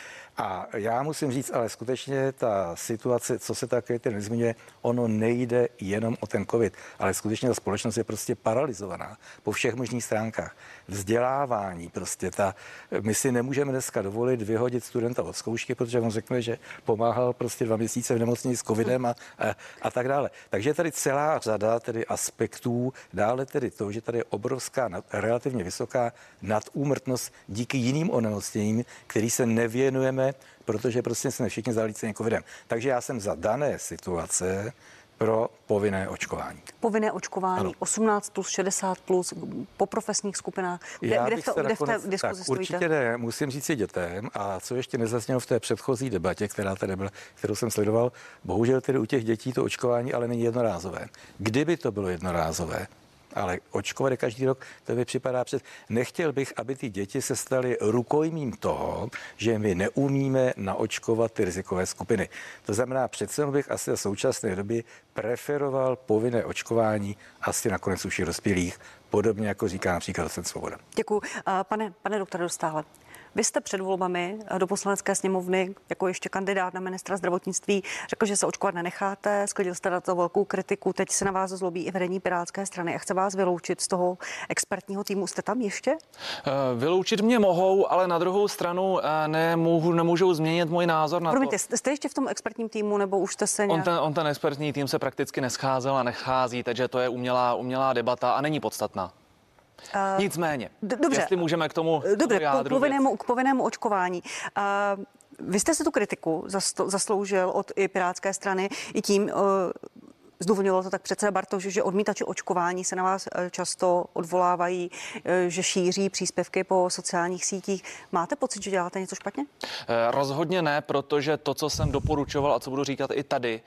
A já musím říct, ale skutečně ta situace, co se také ten nezmiňuje, ono nejde jenom o ten covid, ale skutečně ta společnost je prostě paralizovaná po všech možných stránkách. Vzdělávání prostě ta, my si nemůžeme dneska dovolit vyhodit studenta od zkoušky, protože on řekne, že pomáhal prostě dva měsíce v nemocnici s covidem a, a, a tak dále. Takže je tady celá řada tedy aspektů, dále tedy to, že tady je obrovská, relativně vysoká nadúmrtnost díky jiným onemocněním, který se nevěnujeme, protože prostě jsme všichni zalíceni covidem. Takže já jsem za dané situace pro povinné očkování. Povinné očkování ano. 18 plus 60 plus po profesních skupinách. Kde, Já kde, v, to, kde v té diskuzi tak, Určitě ne, musím říct si dětem a co ještě nezaznělo v té předchozí debatě, která tady byla, kterou jsem sledoval, bohužel tedy u těch dětí to očkování ale není jednorázové. Kdyby to bylo jednorázové, ale očkovat každý rok, to mi připadá před. Nechtěl bych, aby ty děti se staly rukojmím toho, že my neumíme naočkovat ty rizikové skupiny. To znamená, přece bych asi v současné době preferoval povinné očkování asi nakonec už i dospělých, podobně jako říká například docent Svoboda. Děkuji. Pane, pane doktore Dostále, vy jste před volbami do poslanecké sněmovny jako ještě kandidát na ministra zdravotnictví řekl, že se očkovat nenecháte, sklidil jste na to velkou kritiku, teď se na vás zlobí i vedení Pirátské strany a chce vás vyloučit z toho expertního týmu. Jste tam ještě? Eh, vyloučit mě mohou, ale na druhou stranu eh, nemůžu, nemůžou změnit můj názor na Promiňte, to. jste ještě v tom expertním týmu nebo už jste se nějak... on, ten, on ten expertní tým se prakticky nescházel a nechází, takže to je umělá, umělá debata a není podstatná. Uh, Nicméně, dobře, jestli můžeme k tomu Dobře, k povinnému, k povinnému očkování. Uh, vy jste se tu kritiku zasloužil od i Pirátské strany i tím, uh, zdůvodňoval to tak přece Bartoš, že odmítači očkování se na vás často odvolávají, že šíří příspěvky po sociálních sítích. Máte pocit, že děláte něco špatně? Rozhodně ne, protože to, co jsem doporučoval a co budu říkat i tady,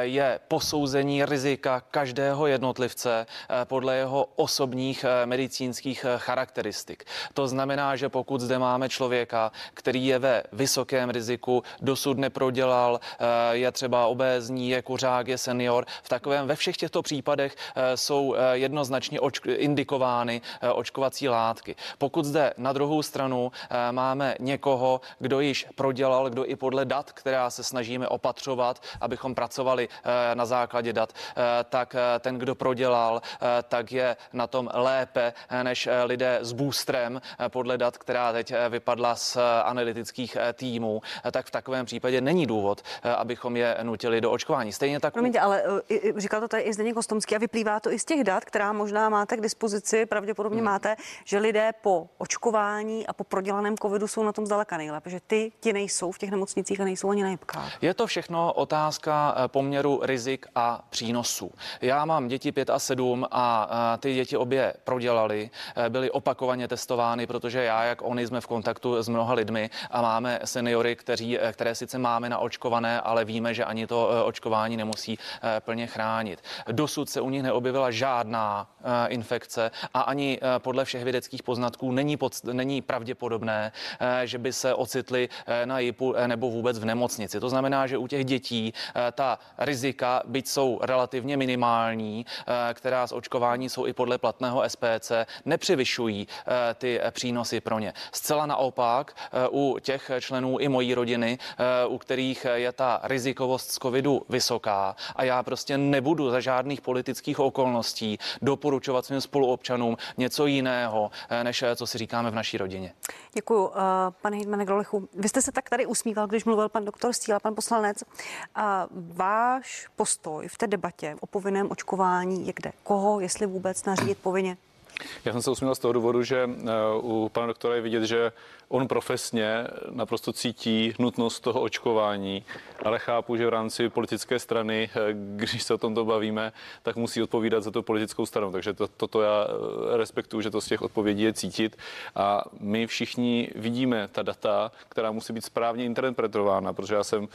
je posouzení rizika každého jednotlivce podle jeho osobních medicínských charakteristik. To znamená, že pokud zde máme člověka, který je ve vysokém riziku, dosud neprodělal, eh, je třeba obézní, je kuřák, je senior, v takovém ve všech těchto případech eh, jsou eh, jednoznačně očk- indikovány očkovací látky. Pokud zde na druhou stranu máme někoho, kdo již prodělal, kdo i podle dat, která se snažíme opatřovat, abychom pracovali na základě dat, tak ten, kdo prodělal, tak je na tom lépe než lidé s boostrem podle dat, která teď vypadla z analytických týmů, tak v takovém případě není důvod, abychom je nutili do očkování. Stejně tak. Promiňte, ale říkal to tady i Zdeněk Kostomský a vyplývá to i z těch dat, která možná máte k dispozici, pravděpodobně hmm. máte, že lidé po očkování a po prodělaném covidu jsou na tom zdaleka nejlépe, že ty ti nejsou v těch nemocnicích a nejsou ani na jibkách. Je to všechno otázka poměru rizik a přínosů. Já mám děti 5 a 7 a ty děti obě prodělali, byly opakovaně testovány, protože já, jak oni, jsme v kontaktu s mnoha lidmi a máme seniory, kteří, které sice máme naočkované, ale víme, že ani to eh, očkování nemusí eh, plně chránit. Dosud se u nich neobjevila žádná eh, infekce a ani podle všech vědeckých poznatků není, pod, není pravděpodobné, že by se ocitli na JIPu nebo vůbec v nemocnici. To znamená, že u těch dětí ta rizika, byť jsou relativně minimální, která z očkování jsou i podle platného SPC, nepřevyšují ty přínosy pro ně. Zcela naopak u těch členů i mojí rodiny, u kterých je ta rizikovost z covidu vysoká a já prostě nebudu za žádných politických okolností doporučovat svým spoluobčanům něco jiného, než co si říkáme v naší rodině. Děkuji, uh, pane Hejtmane Grolechu. Vy jste se tak tady usmíval, když mluvil pan doktor Stíla, pan poslanec. Uh, váš postoj v té debatě o povinném očkování je kde? Koho, jestli vůbec nařídit povinně? Já jsem se usmíval z toho důvodu, že uh, u pana doktora je vidět, že on profesně naprosto cítí nutnost toho očkování, ale chápu, že v rámci politické strany, eh, když se o tomto bavíme, tak musí odpovídat za tu politickou stranu. Takže to, toto já eh, respektuju, že to z těch odpovědí je cítit. A my všichni vidíme ta data, která musí být správně interpretována, protože já jsem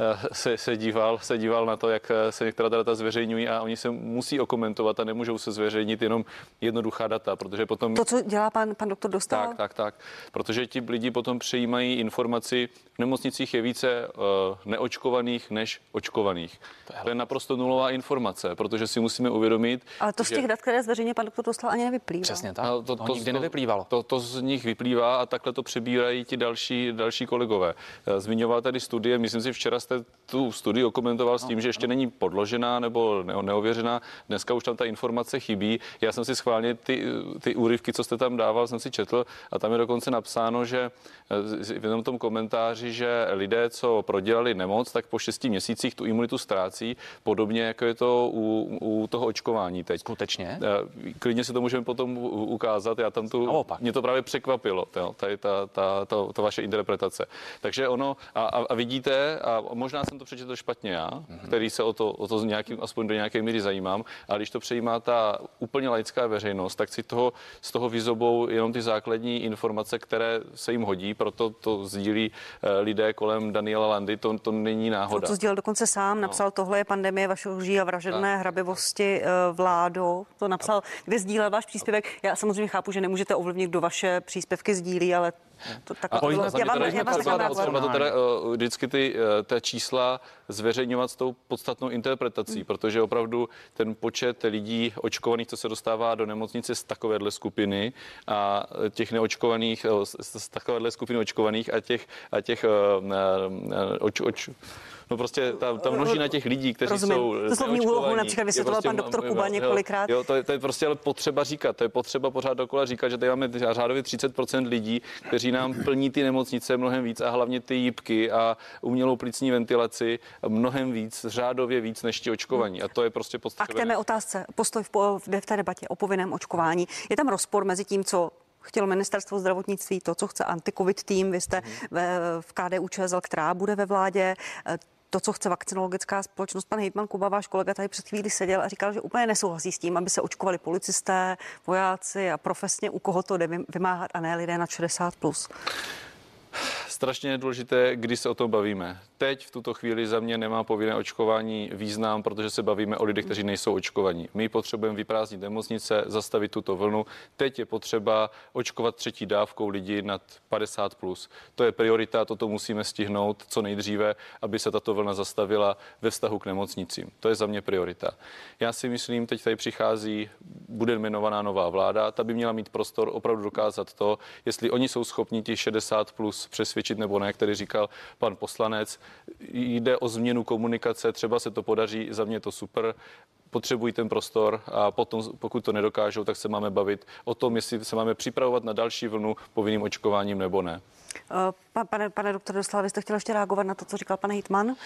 eh, se, se, díval, se díval na to, jak se některá data zveřejňují a oni se musí okomentovat a nemůžou se zveřejnit jenom jednoduchá data, protože potom... To, co dělá pan, pan doktor Dostal? Tak, tak, tak. Protože ti lidi potom přijímají informaci, v nemocnicích je více uh, neočkovaných než očkovaných. To je, to je naprosto nulová informace, protože si musíme uvědomit. Ale to z těch dat, které zveřejně pan doktor Dostal, ani nevyplývá. Přesně tak. No, to, to, to nikdy to, nevyplývalo. To, to, z nich vyplývá a takhle to přebírají ti další, další kolegové. Eh, zmiňoval tady studie, myslím si, včera jste tu studii okomentoval s tím, no, že ještě no. není podložená nebo neověřená. Dneska už tam ta informace chybí. Já jsem si schválně ty, ty úryvky, co jste tam dával, jsem si četl a tam je dokonce napsáno, že Eh, v jednom tom komentáři, že lidé, co prodělali nemoc, tak po šesti měsících tu imunitu ztrácí, podobně jako je to u, u toho očkování teď. Skutečně? Eh, klidně si to můžeme potom ukázat. Já tam tu, Naopak. mě to právě překvapilo, jo, tady ta, ta, ta, ta vaše interpretace. Takže ono, a, a vidíte, a možná jsem to přečetl špatně já, mm-hmm. který se o to, o to nějakým, aspoň do nějaké míry zajímám, ale když to přejímá ta úplně laická veřejnost, tak si toho, z toho vyzobou jenom ty základní informace, které se jim hodí, proto to sdílí eh, lidé kolem Daniela Landy, to, to není náhoda. To, to sdílel dokonce sám, no. napsal, tohle je pandemie vašeho lží a vražedné tak. hrabivosti eh, vládo, to napsal, kde sdílel váš příspěvek. Já samozřejmě chápu, že nemůžete ovlivnit, kdo vaše příspěvky sdílí, ale to, tak a to, já vám, já vám to teda, uh, vždycky ty, uh, té čísla zveřejňovat s tou podstatnou interpretací, hmm. protože opravdu ten počet lidí očkovaných, co se dostává do nemocnice z takovéhle skupiny a těch neočkovaných, z, z takovéhle skupiny očkovaných a těch, a těch uh, uh, oč, oč, No prostě ta, ta množina těch lidí, kteří Rozumím. jsou To slovní úlohu například vysvětloval prostě, pan doktor Kuba několikrát. Jo, to, je, to je prostě ale potřeba říkat. To je potřeba pořád dokola říkat, že tady máme řádově 30% lidí, kteří nám plní ty nemocnice mnohem víc a hlavně ty jípky a umělou plicní ventilaci mnohem víc, řádově víc než ti očkovaní. A to je prostě potřeba. A k té mé otázce, postoj v, v té debatě o povinném očkování. Je tam rozpor mezi tím, co chtělo ministerstvo zdravotnictví, to, co chce anti-covid tým, vy jste mm. ve, v KDU ČSL, která bude ve vládě, to, co chce vakcinologická společnost. Pan Hejtman Kuba, váš kolega tady před chvíli seděl a říkal, že úplně nesouhlasí s tím, aby se očkovali policisté, vojáci a profesně u koho to jde vymáhat a ne lidé na 60 plus. Strašně důležité, kdy se o tom bavíme teď v tuto chvíli za mě nemá povinné očkování význam, protože se bavíme o lidech, kteří nejsou očkovaní. My potřebujeme vyprázdnit nemocnice, zastavit tuto vlnu. Teď je potřeba očkovat třetí dávkou lidi nad 50 plus. To je priorita, toto musíme stihnout co nejdříve, aby se tato vlna zastavila ve vztahu k nemocnicím. To je za mě priorita. Já si myslím, teď tady přichází, bude jmenovaná nová vláda, ta by měla mít prostor opravdu dokázat to, jestli oni jsou schopni těch 60 plus přesvědčit nebo ne, který říkal pan poslanec, jde o změnu komunikace, třeba se to podaří, za mě to super, potřebují ten prostor a potom, pokud to nedokážou, tak se máme bavit o tom, jestli se máme připravovat na další vlnu povinným očkováním nebo ne. Eh, pane, pane doktor Doslava, vy jste chtěl ještě reagovat na to, co říkal pan Hitman?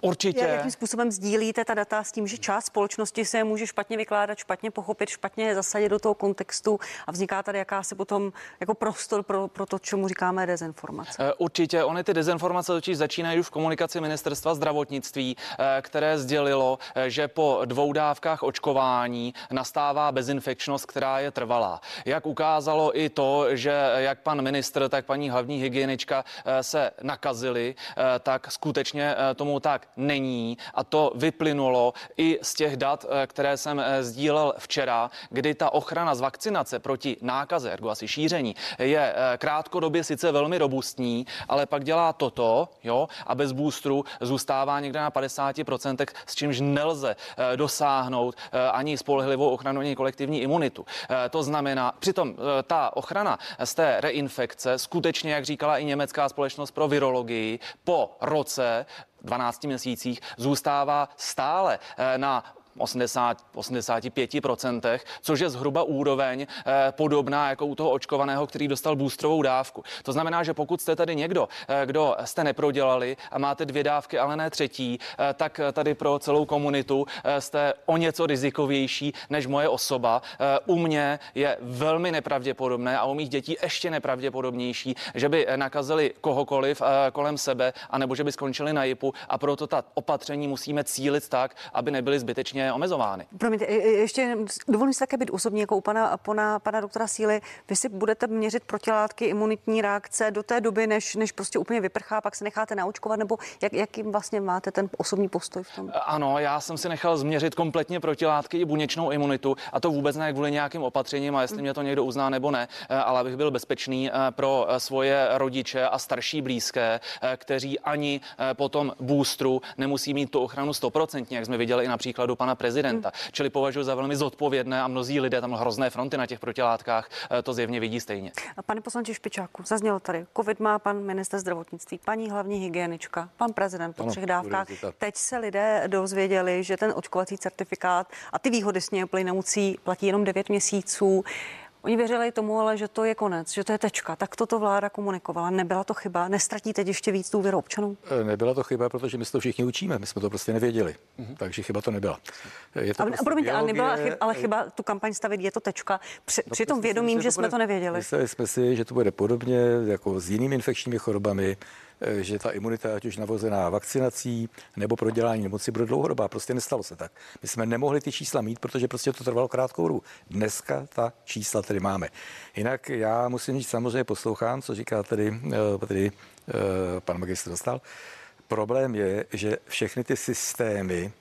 Určitě. Jakým způsobem sdílíte ta data s tím, že část společnosti se může špatně vykládat, špatně pochopit, špatně zasadit do toho kontextu a vzniká tady jakási potom jako prostor pro, pro to, čemu říkáme dezinformace? Eh, určitě. Ony ty dezinformace totiž začínají už v komunikaci ministerstva zdravotnictví, eh, které sdělilo, že po dvou dávkách očkování nastává bezinfekčnost, která je trvalá. Jak ukázalo i to, že jak pan ministr, tak paní hlavní hygienička eh, se nakazili, eh, tak skutečně eh, tomu tak není. A to vyplynulo i z těch dat, které jsem sdílel včera, kdy ta ochrana z vakcinace proti nákaze, ergo asi šíření, je krátkodobě sice velmi robustní, ale pak dělá toto, jo, a bez boostru zůstává někde na 50%, s čímž nelze dosáhnout ani spolehlivou ochranu, ani kolektivní imunitu. To znamená, přitom ta ochrana z té reinfekce skutečně, jak říkala i německá společnost pro virologii, po roce 12 měsících zůstává stále eh, na 80, 85%, což je zhruba úroveň eh, podobná jako u toho očkovaného, který dostal boostrovou dávku. To znamená, že pokud jste tady někdo, eh, kdo jste neprodělali a máte dvě dávky, ale ne třetí, eh, tak tady pro celou komunitu jste o něco rizikovější než moje osoba. U mě je velmi nepravděpodobné a u mých dětí ještě nepravděpodobnější, že by nakazili kohokoliv kolem sebe, anebo že by skončili na JIPu a proto ta opatření musíme cílit tak, aby nebyly zbytečně omezovány. Promiňte, ještě dovolím si také být osobní jako u pana, pana, pana doktora Síly. Vy si budete měřit protilátky, imunitní reakce do té doby, než, než prostě úplně vyprchá, pak se necháte naočkovat, nebo jak, jakým vlastně máte ten osobní postoj v tom? Ano, já jsem si nechal změřit kompletně protilátky i buněčnou imunitu a to vůbec ne kvůli nějakým opatřením a jestli hmm. mě to někdo uzná nebo ne, eh, ale abych byl bezpečný eh, pro eh, svoje rodiče a starší blízké, kteří ani po tom boostru nemusí mít tu ochranu stoprocentně, jak jsme viděli i na příkladu pana prezidenta. Hmm. Čili považuji za velmi zodpovědné a mnozí lidé tam hrozné fronty na těch protilátkách eh, to zjevně vidí stejně. Pane poslanče Špičáku, zaznělo tady, COVID má pan minister zdravotnictví, paní hlavní hygienička, pan prezident po ano, třech dávkách. Teď se lidé dozvěděli, že ten očkovací certifikát a ty výhody s něj plynoucí platí jenom 9 měsíců. Oni věřili tomu, ale že to je konec, že to je tečka. Tak toto vláda komunikovala. Nebyla to chyba? Nestratí teď ještě víc důvěru občanů? E, nebyla to chyba, protože my se to všichni učíme. My jsme to prostě nevěděli. Mm-hmm. Takže chyba to nebyla. Je to ale, prostě promiňte, ale nebyla chyba, ale chyba tu kampaň stavit, je to tečka. Při, no, při tom vědomím, že, že jsme to nevěděli. Mysleli jsme si, že to bude podobně jako s jinými infekčními chorobami že ta imunita, ať už navozená vakcinací nebo prodělání nemoci, bude dlouhodobá. Prostě nestalo se tak. My jsme nemohli ty čísla mít, protože prostě to trvalo krátkou dobu. Dneska ta čísla tedy máme. Jinak já musím říct, samozřejmě poslouchám, co říká tedy, eh, tedy eh, pan magistr dostal. Problém je, že všechny ty systémy,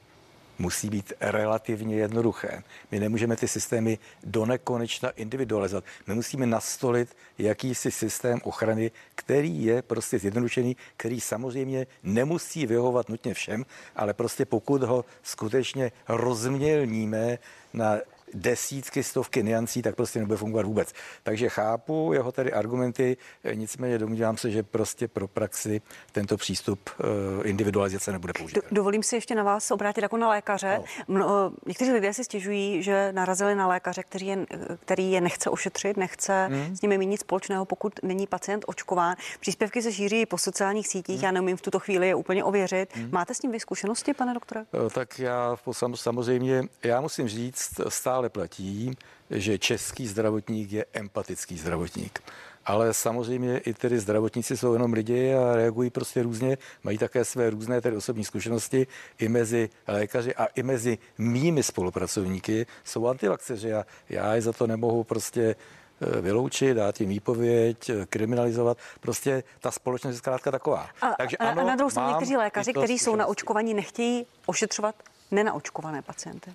musí být relativně jednoduché. My nemůžeme ty systémy do nekonečna individualizovat. My musíme nastolit jakýsi systém ochrany, který je prostě zjednodušený, který samozřejmě nemusí vyhovovat nutně všem, ale prostě pokud ho skutečně rozmělníme na desítky, stovky niancí, tak prostě nebude fungovat vůbec. Takže chápu jeho tady argumenty, nicméně domnívám se, že prostě pro praxi tento přístup eh, individualizace nebude použít. Dovolím si ještě na vás obrátit jako na lékaře. No. Někteří lidé si stěžují, že narazili na lékaře, který je, který je nechce ošetřit, nechce hmm. s nimi mít nic společného, pokud není pacient očkován. Příspěvky se šíří po sociálních sítích, hmm. já neumím v tuto chvíli je úplně ověřit. Hmm. Máte s tím vy zkušenosti, pane doktore? Eh, tak já samozřejmě, já musím říct stále stále platí, že český zdravotník je empatický zdravotník. ale samozřejmě i tedy zdravotníci jsou jenom lidi a reagují prostě různě, mají také své různé tedy osobní zkušenosti i mezi lékaři a i mezi mými spolupracovníky jsou antivakceři a já je za to nemohu prostě eh, vyloučit, dát jim výpověď, eh, kriminalizovat. Prostě ta společnost je zkrátka taková. A, Takže ano, a na druhou stranu někteří lékaři, kteří jsou naočkovaní, nechtějí ošetřovat nenaočkované pacienty.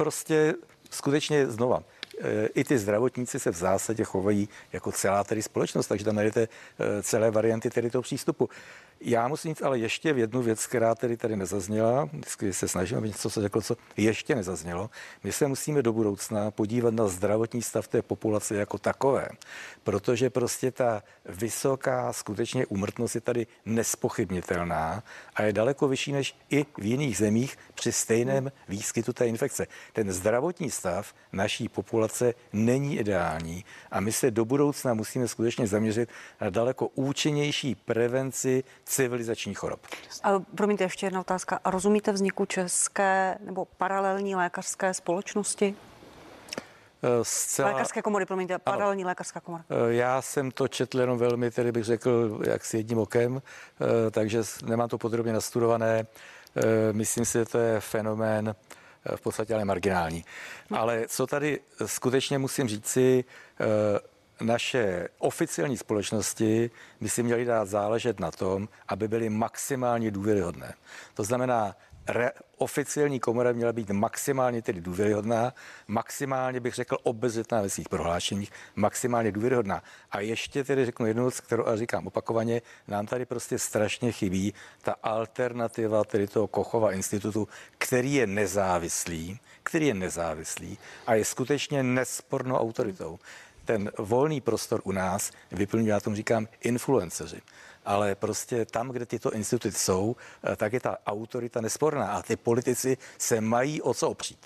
Prostě skutečně znova, Eh, i ty zdravotníci se v zásadě chovají jako celá tedy společnost, takže tam najdete eh, celé varianty tedy toho přístupu. Já musím říct ale ještě v jednu věc, která tedy tady nezazněla, vždycky se snažím, aby něco se řeklo, co ještě nezaznělo. My se musíme do budoucna podívat na zdravotní stav té populace jako takové, protože prostě ta vysoká skutečně úmrtnost je tady nespochybnitelná a je daleko vyšší než i v jiných zemích při stejném výskytu té infekce. Ten zdravotní stav naší populace není ideální a my se do budoucna musíme skutečně zaměřit na daleko účinnější prevenci civilizačních chorob. A promiňte, ještě jedna otázka. A rozumíte vzniku české nebo paralelní lékařské společnosti? Eh, zcela... Lékařské komory, promiňte, paralelní lékařská komora. Eh, já jsem to četl jenom velmi, tedy bych řekl, jak s jedním okem, eh, takže nemám to podrobně nastudované. Myslím si, že to je fenomén v podstatě ale marginální. Ale co tady skutečně musím říci, naše oficiální společnosti by si měly dát záležet na tom, aby byly maximálně důvěryhodné. To znamená, re, oficiální komora měla být maximálně tedy důvěryhodná, maximálně bych řekl obezřetná ve svých prohlášeních, maximálně důvěryhodná. A ještě tedy řeknu jednu věc, kterou a říkám opakovaně, nám tady prostě strašně chybí ta alternativa tedy toho Kochova institutu, který je nezávislý, který je nezávislý a je skutečně nespornou autoritou ten volný prostor u nás vyplňují, já tomu říkám, influenceři. Ale prostě tam, kde tyto instituty jsou, eh, tak je ta autorita nesporná a ty politici se mají o co opřít.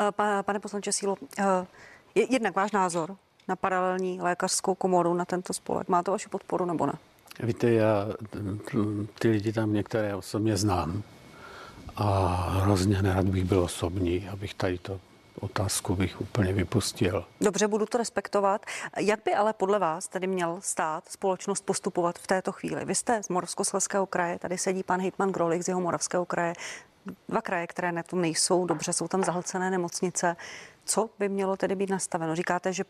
Eh, pane poslanče Sílo, eh, jednak váš názor na paralelní lékařskou komoru, na tento spolek. Má to vaši podporu nebo ne? Víte, já ty lidi tam některé osobně znám a hrozně nerad bych byl osobní, abych tady to otázku bych úplně vypustil. Dobře, budu to respektovat. Jak by ale podle vás tedy měl stát, společnost postupovat v této chvíli? Vy jste z Moravskoslezského kraje, tady sedí pan Hejtman Grolik z jeho Moravského kraje. Dva kraje, které na tom nejsou dobře, jsou tam zahlcené nemocnice. Co by mělo tedy být nastaveno? Říkáte, že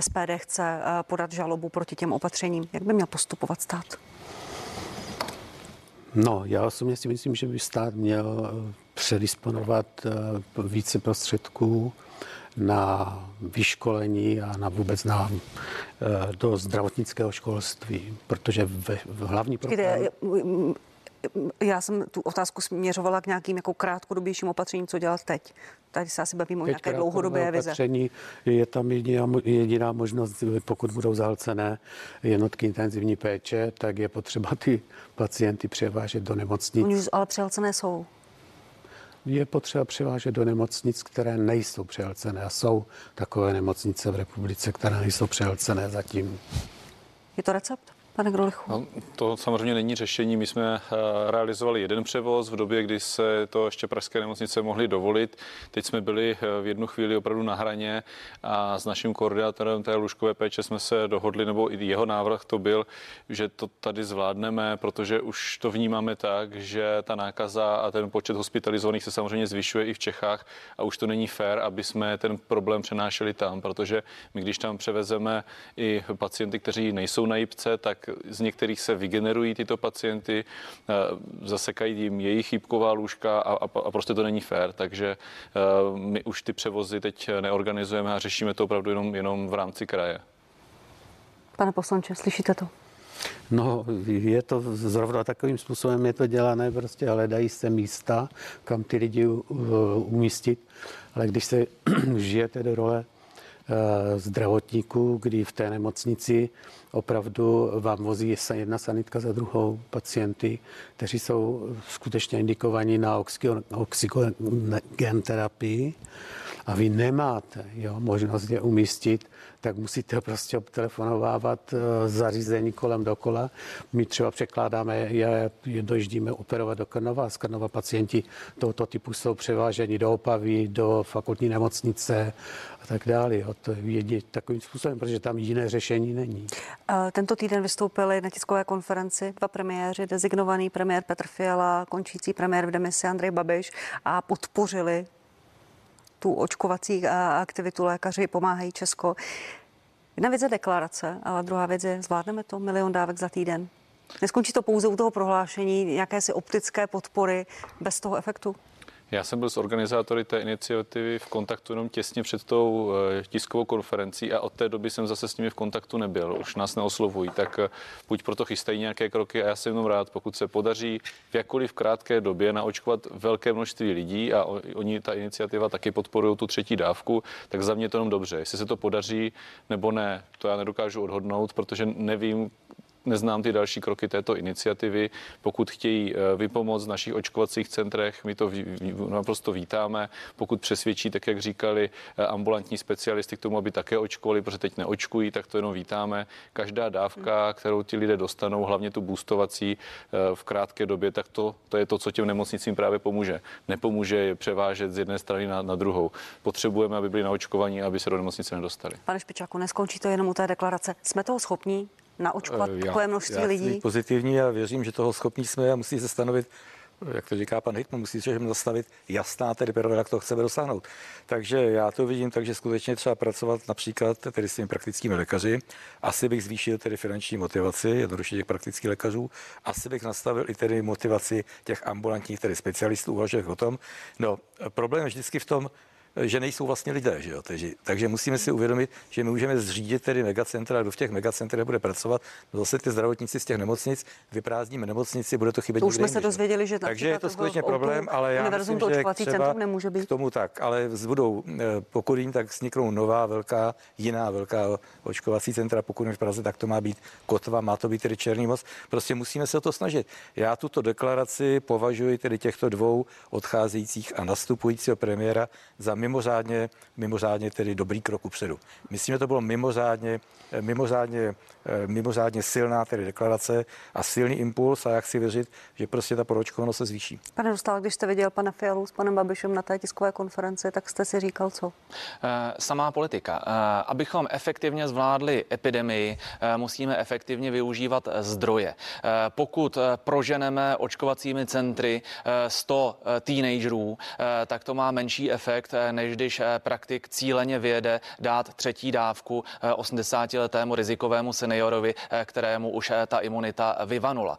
SPD chce eh, podat žalobu proti těm opatřením. Jak by měl postupovat stát? No, já osobně si myslím, že by stát měl eh, předisponovat eh, více prostředků na vyškolení a na vůbec na, eh, do zdravotnického školství, protože v, v hlavní problém... Já jsem tu otázku směřovala k nějakým jako krátkodobějším opatřením, co dělat teď. Tady se asi bavíme o nějaké dlouhodobé vize. Opatření je tam jediná, jediná možnost, pokud budou zahlcené jednotky intenzivní péče, tak je potřeba ty pacienty převážet do nemocnic. Oni ale přehlcené jsou je potřeba převážet do nemocnic, které nejsou přehlcené. A jsou takové nemocnice v republice, které nejsou přehlcené zatím. Je to recept? Pane Grolichu? No, to samozřejmě není řešení. My jsme eh, realizovali jeden převoz v době, kdy se to ještě pražské nemocnice mohly dovolit. Teď jsme byli eh, v jednu chvíli opravdu na hraně a s naším koordinátorem té lůžkové péče jsme se dohodli, nebo i jeho návrh to byl, že to tady zvládneme, protože už to vnímáme tak, že ta nákaza a ten počet hospitalizovaných se samozřejmě zvyšuje i v Čechách a už to není fér, aby jsme ten problém přenášeli tam, protože my když tam převezeme i pacienty, kteří nejsou na jipce, tak z některých se vygenerují tyto pacienty, eh, zasekají jim jejich chýbková lůžka a, a, a prostě to není fér. Takže eh, my už ty převozy teď neorganizujeme a řešíme to opravdu jenom, jenom v rámci kraje. Pane poslanče, slyšíte to? No, je to zrovna takovým způsobem je to dělané, prostě hledají se místa, kam ty lidi umístit, ale když se žijete do role Eh, zdravotníků, kdy v té nemocnici opravdu vám vozí jedna sanitka za druhou pacienty, kteří jsou skutečně indikovaní na oxygen terapii. A vy nemáte jo, možnost je umístit tak musíte prostě telefonovávat eh, zařízení kolem dokola. My třeba překládáme, je, je dojíždíme operovat do Krnova z Krnova pacienti tohoto typu jsou převáženi do Opavy, do fakultní nemocnice a tak dále. Jo. To je takovým způsobem, protože tam jiné řešení není. Tento týden vystoupili na tiskové konferenci dva premiéři, dezignovaný premiér Petr Fiala, končící premiér v demisi Andrej Babiš a podpořili tu očkovací aktivitu lékaři pomáhají Česko. Jedna věc je deklarace, ale druhá věc je, zvládneme to milion dávek za týden. Neskončí to pouze u toho prohlášení, jakési optické podpory bez toho efektu? Já jsem byl s organizátory té iniciativy v kontaktu jenom těsně před tou eh, tiskovou konferencí a od té doby jsem zase s nimi v kontaktu nebyl. Už nás neoslovují, tak eh, buď proto chystají nějaké kroky a já jsem jenom rád, pokud se podaří v jakkoliv krátké době naočkovat velké množství lidí a oni, ta iniciativa taky podporují tu třetí dávku, tak za mě to jenom dobře. Jestli se to podaří nebo ne, to já nedokážu odhodnout, protože nevím, neznám ty další kroky této iniciativy. Pokud chtějí eh, vypomoc v našich očkovacích centrech, my to naprosto vítáme. Pokud přesvědčí, tak jak říkali eh, ambulantní specialisty k tomu, aby také očkovali, protože teď neočkují, tak to jenom vítáme. Každá dávka, kterou ti lidé dostanou, hlavně tu boostovací eh, v krátké době, tak to, to je to, co těm nemocnicím právě pomůže. Nepomůže je převážet z jedné strany na, na druhou. Potřebujeme, aby byli naočkovaní, aby se do nemocnice nedostali. Pane Špičáku, neskončí to jenom u té deklarace. Jsme toho schopní? Naočkovat uh, takové množství já lidí? pozitivní a věřím, že toho schopní jsme a musí se stanovit jak to říká pan Hitman, musí se zastavit jasná tedy periode, jak to chceme dosáhnout. Takže já to vidím tak, že skutečně třeba pracovat například tedy s těmi praktickými lékaři. Asi bych zvýšil tedy finanční motivaci, jednoduše těch praktických lékařů. Asi bych nastavil i tedy motivaci těch ambulantních tedy specialistů, uvažuje o tom. No, problém je vždycky v tom, že nejsou vlastně lidé. Že jo? Takže, takže musíme si uvědomit, že my můžeme zřídit tedy megacentra, kdo v těch megacentrech bude pracovat. No zase ty zdravotníci z těch nemocnic, vyprázdníme nemocnici, bude to chybět. To už jsme se dozvěděli, že Takže je to skutečně problém, ale já myslím, to že třeba nemůže být. k tomu tak, ale budou, eh, pokud jim, tak vzniknou nová velká, jiná velká očkovací centra, pokud v Praze, tak to má být Kotva, má to být tedy Černý most. Prostě musíme se o to snažit. Já tuto deklaraci považuji tedy těchto dvou odcházejících a nastupujícího premiéra za mimořádně, mimořádně tedy dobrý krok upředu. Myslím, že to bylo mimořádně, mimořádně, mimořádně silná tedy deklarace a silný impuls a já chci věřit, že prostě ta proočkovanost se zvýší. Pane Dostal, když jste viděl pana Fialu s panem Babišem na té tiskové konferenci, tak jste si říkal co? Eh, samá politika. Eh, abychom efektivně zvládli epidemii, eh, musíme efektivně využívat zdroje. Pokud proženeme očkovacími centry 100 teenagerů, tak to má menší efekt, než když eh, praktik cíleně vyjede dát třetí dávku 80-letému eh, rizikovému seniorovi, eh, kterému už ta imunita vyvanula.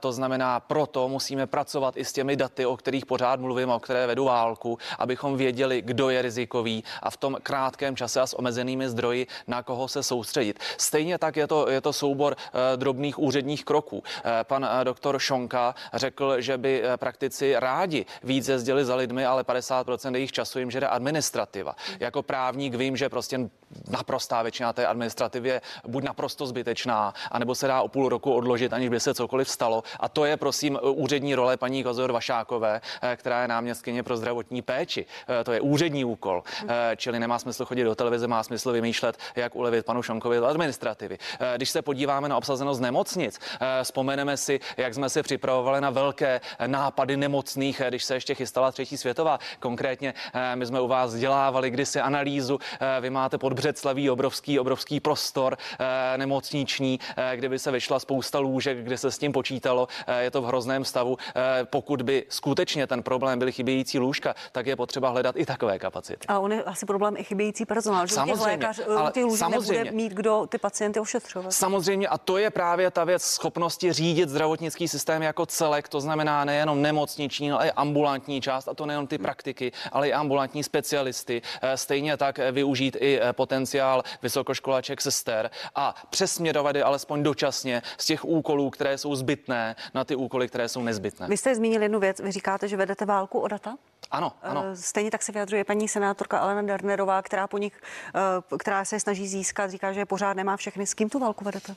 To znamená, proto musíme pracovat i s těmi daty, o kterých pořád mluvím, o které vedu válku, abychom věděli, kdo je rizikový a v tom krátkém čase a s omezenými zdroji, na koho se soustředit. Stejně tak je to, je to soubor drobných úředních kroků. Pan doktor Šonka řekl, že by praktici rádi víc jezdili za lidmi, ale 50% jejich času jim žere administrativa. Jako právník vím, že prostě naprostá většina té administrativy je buď naprosto zbytečná, anebo se dá o půl roku odložit, aniž by se cokoliv stalo. A to je, prosím, úřední role paní Kozor Vašákové, eh, která je náměstkyně pro zdravotní péči. Eh, to je úřední úkol, eh, čili nemá smysl chodit do televize, má smysl vymýšlet, jak ulevit panu Šonkovi administrativy. Když se podíváme na obsazenost nemocnic, vzpomeneme si, jak jsme se připravovali na velké nápady nemocných, když se ještě chystala třetí světová. Konkrétně my jsme u vás dělávali kdysi analýzu, vy máte pod Břeclaví obrovský, obrovský prostor eh, nemocniční, eh, kde by se vyšla spousta lůžek, kde se s tím počítalo. Eh, je to v hrozném stavu. Pokud by skutečně ten problém byl chybějící lůžka, tak je potřeba hledat i takové kapacity. A on je asi problém i chybějící personál, že samozřejmě, lékař, ale těch lůžek samozřejmě, nebude mít kdo ty pacienty ošetřovat. Samozřejmě a to je právě ta věc schopnosti řídit zdravotnický systém jako celek, to znamená nejenom nemocniční, ale i ambulantní část, a to nejenom ty praktiky, ale i ambulantní specialisty. Stejně tak využít i potenciál potenciál vysokoškolaček sester a přesměrovat je alespoň dočasně z těch úkolů, které jsou zbytné, na ty úkoly, které jsou nezbytné. Vy jste zmínil jednu věc, vy říkáte, že vedete válku o data? Ano, ano. Stejně tak se vyjadřuje paní senátorka Alena Dernerová, která po nich, která se snaží získat, říká, že pořád nemá všechny. S kým tu válku vedete?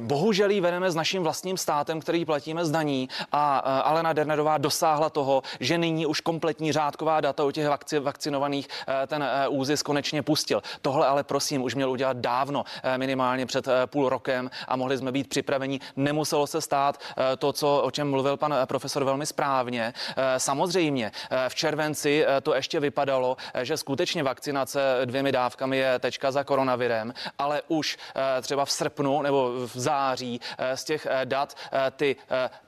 Bohužel ji vedeme s naším vlastním státem, který platíme z daní a Alena Dernerová dosáhla toho, že nyní už kompletní řádková data u těch vakci, vakcinovaných ten úzis konečně pustil. Tohle ale prosím už měl udělat dávno, minimálně před půl rokem a mohli jsme být připraveni. Nemuselo se stát to, co, o čem mluvil pan profesor velmi správně. Samozřejmě v červenci to ještě vypadalo, že skutečně vakcinace dvěmi dávkami je tečka za koronavirem, ale už třeba v srpnu nebo v září z těch dat ty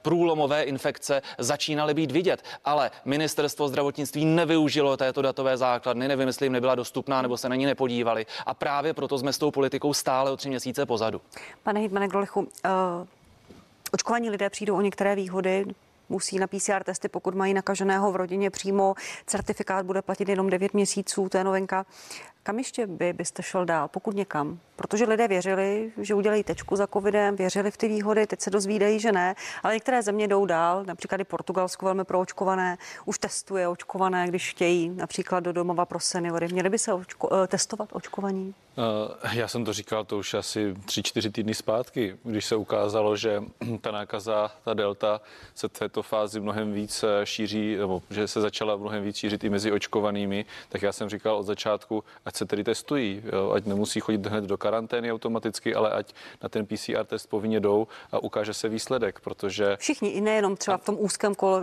průlomové infekce začínaly být vidět. Ale ministerstvo zdravotnictví nevyužilo této datové základny, nevím, jestli jim nebyla dostupná nebo se na ní nepodívali. A právě proto jsme s tou politikou stále o tři měsíce pozadu. Pane Hitmane Grolichu, uh, lidé přijdou o některé výhody, musí na PCR testy, pokud mají nakaženého v rodině přímo. Certifikát bude platit jenom 9 měsíců, to je novinka. Kam ještě by byste šel dál, pokud někam? Protože lidé věřili, že udělají tečku za covidem, věřili v ty výhody, teď se dozvídají, že ne, ale některé země jdou dál, například i Portugalsko velmi proočkované, už testuje očkované, když chtějí, například do domova pro seniory. Měli by se očko, eh, testovat očkovaní? Eh, já jsem to říkal to už asi tři, čtyři týdny zpátky, když se ukázalo, že ta nákaza, ta delta se v této fázi mnohem víc eh, šíří, nebo že se začala mnohem víc šířit i mezi očkovanými, tak já jsem říkal od začátku, ať se tedy testují, ať nemusí chodit hned do karantény automaticky, ale ať na ten PCR test povinně jdou a ukáže se výsledek, protože... Všichni, i nejenom třeba v tom úzkém, kole,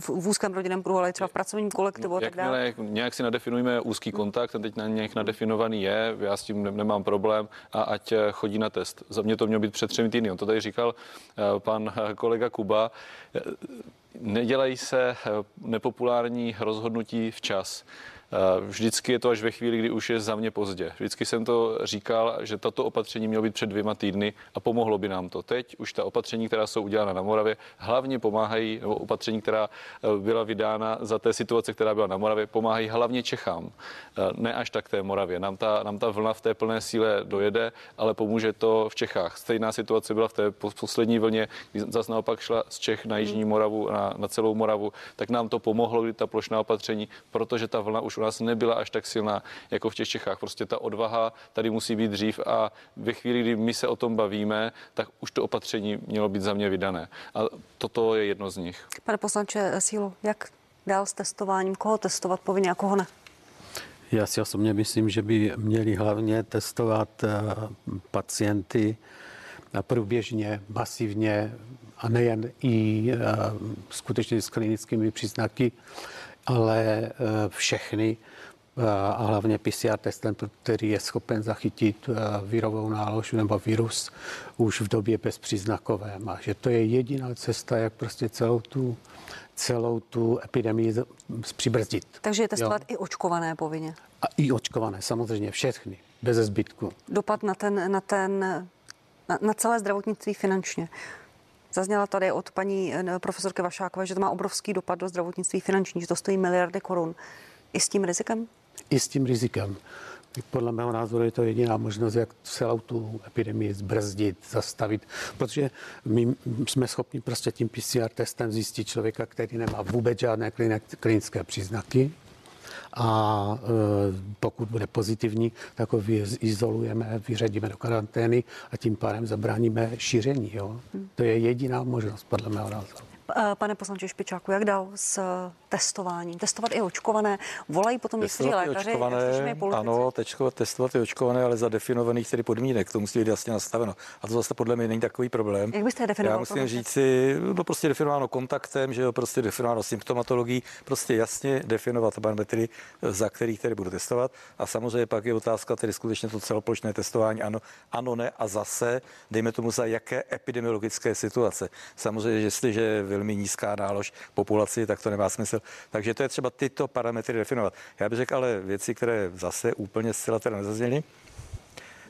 v úzkém rodinném kruhu, ale třeba v pracovním kolektivu a tak dále. Nějak si nadefinujeme úzký kontakt, ten teď na nějak nadefinovaný je, já s tím nemám problém a ať eh, chodí na test. Za mě to mělo být před třemi týdny. On to tady říkal eh, pan eh, kolega Kuba. Nedělají se nepopulární rozhodnutí včas. Eh, vždycky je to až ve chvíli, kdy už je za mě pozdě. Vždycky jsem to říkal, že tato opatření mělo být před dvěma týdny a pomohlo by nám to. Teď už ta opatření, která jsou udělána na Moravě, hlavně pomáhají, nebo opatření, která eh, byla vydána za té situace, která byla na Moravě, pomáhají hlavně Čechám. Eh, ne až tak té Moravě. Nám ta, nám ta vlna v té plné síle dojede, ale pomůže to v Čechách. Stejná situace byla v té poslední vlně, kdy zase naopak šla z Čech na Jižní Moravu, na, na celou Moravu, tak nám to pomohlo, kdy ta plošná opatření, protože ta vlna už u nás nebyla až tak silná jako v těch Čechách. Prostě ta odvaha tady musí být dřív a ve chvíli, kdy my se o tom bavíme, tak už to opatření mělo být za mě vydané. A toto je jedno z nich. Pane poslanče Sílo, jak dál s testováním? Koho testovat povinně a koho ne? Já si osobně myslím, že by měli hlavně testovat eh, pacienty průběžně, masivně a nejen i eh, skutečně s klinickými příznaky, ale eh, všechny a hlavně PCR testem, který je schopen zachytit virovou nálož nebo virus už v době bezpříznakové. A že to je jediná cesta, jak prostě celou tu, celou tu epidemii přibrzdit. Takže je testovat jo. i očkované povinně? A i očkované, samozřejmě, všechny, bez zbytku. Dopad na ten, na ten na, na celé zdravotnictví finančně. Zazněla tady od paní eh, profesorky Vašákové, že to má obrovský dopad do zdravotnictví finanční, že to stojí miliardy korun. I s tím rizikem? I s tím rizikem. Podle mého názoru je to jediná možnost, jak celou tu epidemii zbrzdit, zastavit, protože my jsme schopni prostě tím PCR testem zjistit člověka, který nemá vůbec žádné klinické příznaky, a e, pokud bude pozitivní, tak ho izolujeme, vyřadíme do karantény a tím pádem zabráníme šíření. Jo? Hmm. To je jediná možnost, podle mého názoru. Eh, pane poslanče Špičáku, jak dál s testováním? Testovat i očkované? Volají potom někteří lékaři, očkované, Ano, tečkovat, testovat i očkované, ale za definovaných tedy podmínek. To musí být jasně nastaveno. A to zase podle mě není takový problém. Jak byste je definoval? Já musím říct si, no prostě definováno kontaktem, že jo, prostě definováno symptomatologií, prostě jasně definovat parametry, za kterých tedy budu testovat. A samozřejmě pak je otázka tedy skutečně to celoplošné testování, ano, ano, ne a zase, dejme tomu za jaké epidemiologické situace. Samozřejmě, jestliže velmi nízká nálož populaci, tak to nemá smysl. Takže to je třeba tyto parametry definovat. Já bych řekl ale věci, které zase úplně zcela teda nezazněly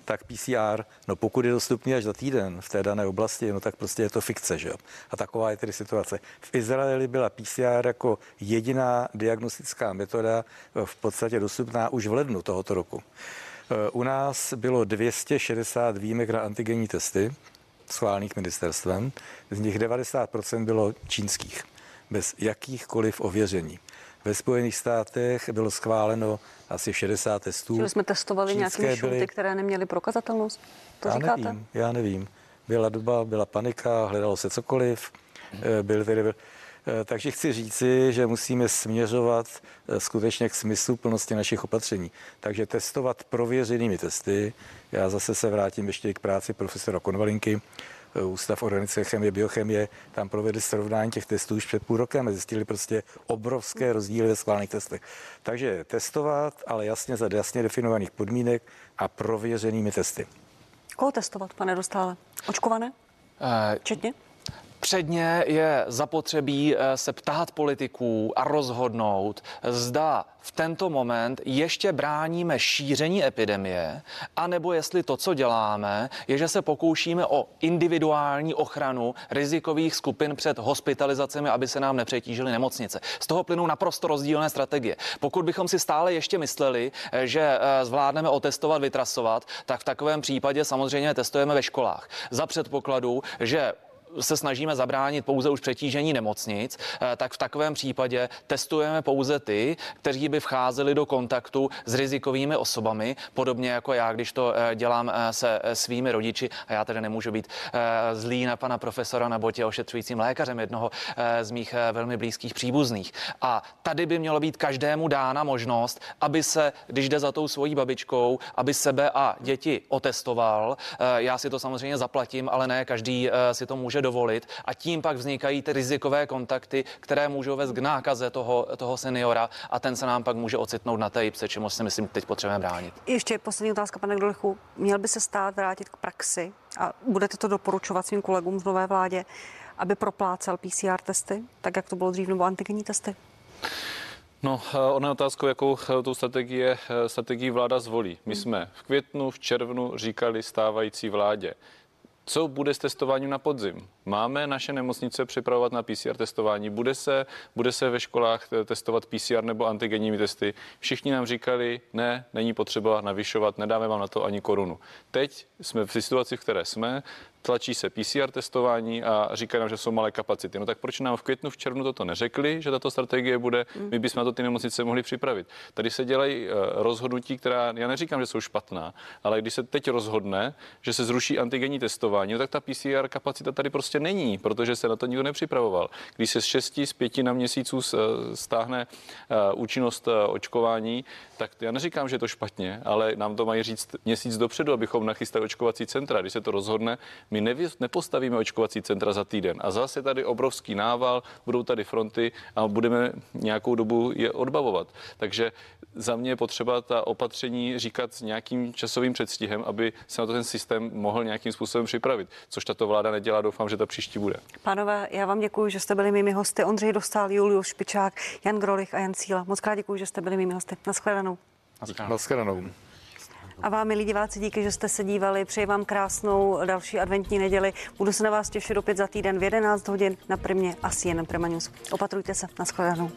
tak PCR, no pokud je dostupný až za týden v té dané oblasti, no tak prostě je to fikce, že jo. A taková je tedy situace. V Izraeli byla PCR jako jediná diagnostická metoda v podstatě dostupná už v lednu tohoto roku. U nás bylo 260 výjimek na antigenní testy, schválených ministerstvem, z nich 90% bylo čínských, bez jakýchkoliv ověření. Ve Spojených státech bylo schváleno asi 60 testů. Čili jsme testovali nějaké šunty, byly... které neměly prokazatelnost? To já říkáte? nevím, já nevím. Byla doba, byla panika, hledalo se cokoliv. Eh, byl, byl, byl. Eh, takže chci říci, že musíme směřovat eh, skutečně k smyslu plnosti našich opatření. Takže testovat prověřenými testy. Já zase se vrátím ještě k práci profesora Konvalinky. Ústav organické chemie, biochemie, tam provedli srovnání těch testů už před půl rokem a zjistili prostě obrovské rozdíly ve schválených testech. Takže testovat, ale jasně za jasně definovaných podmínek a prověřenými testy. Koho testovat, pane Dostále? Očkované? Uh, Četně? Předně je zapotřebí eh, se ptát politiků a rozhodnout, zda v tento moment ještě bráníme šíření epidemie, anebo jestli to, co děláme, je, že se pokoušíme o individuální ochranu rizikových skupin před hospitalizacemi, aby se nám nepřetížily nemocnice. Z toho plynou naprosto rozdílné strategie. Pokud bychom si stále ještě mysleli, eh, že eh, zvládneme otestovat, vytrasovat, tak v takovém případě samozřejmě testujeme ve školách. Za předpokladu, že se snažíme zabránit pouze už přetížení nemocnic, eh, tak v takovém případě testujeme pouze ty, kteří by vcházeli do kontaktu s rizikovými osobami, podobně jako já, když to eh, dělám eh, se svými rodiči a já tedy nemůžu být zlý na pana profesora nebo tě ošetřujícím lékařem jednoho z mých velmi blízkých příbuzných. A tady by mělo být každému dána možnost, aby se, když jde za tou svojí babičkou, aby sebe a děti otestoval. Já si to samozřejmě zaplatím, ale ne každý si to může může dovolit a tím pak vznikají ty rizikové kontakty, které můžou vést k nákaze toho, toho seniora a ten se nám pak může ocitnout na té jipce, čemu si myslím teď potřebujeme bránit. Ještě poslední otázka, pane Gdolichu. Měl by se stát vrátit k praxi a budete to doporučovat svým kolegům v nové vládě, aby proplácel PCR testy, tak jak to bylo dřív, nebo antigenní testy? No, eh, ona je otázkou, jakou eh, tu strategii, eh, strategii vláda zvolí. My jsme v květnu, v červnu říkali stávající vládě, co bude s testováním na podzim? Máme naše nemocnice připravovat na PCR testování? Bude se, bude se ve školách testovat PCR nebo antigenními testy? Všichni nám říkali, ne, není potřeba navyšovat, nedáme vám na to ani korunu. Teď jsme v situaci, v které jsme, tlačí se PCR testování a říkají nám, že jsou malé kapacity. No tak proč nám v květnu, v červnu toto neřekli, že tato strategie bude, my bychom na to ty nemocnice mohli připravit. Tady se dělají eh, rozhodnutí, která, já neříkám, že jsou špatná, ale když se teď rozhodne, že se zruší antigenní testování, no tak ta PCR kapacita tady prostě není, protože se na to nikdo nepřipravoval. Když se z 6, z 5 na měsíců eh, stáhne eh, účinnost očkování, tak já neříkám, že je to špatně, ale nám to mají říct měsíc dopředu, abychom nachystali očkovací centra. Když se to rozhodne, my nevy, nepostavíme očkovací centra za týden. A zase tady obrovský nával, budou tady fronty a budeme nějakou dobu je odbavovat. Takže za mě je potřeba ta opatření říkat s nějakým časovým předstihem, aby se na to ten systém mohl nějakým způsobem připravit. Což tato vláda nedělá, doufám, že ta příští bude. Pánové, já vám děkuji, že jste byli mými hosty. Ondřej Dostal, Julius Špičák, Jan Grolich a Jan Cíla. Moc krát děkuji, že jste byli mými hosty. Naschledanou. Naschledanou. A vám, milí diváci, díky, že jste se dívali. Přeji vám krásnou další adventní neděli. Budu se na vás těšit opět za týden v 11 hodin na Primě a CNN Prima News. Opatrujte se. Naschledanou.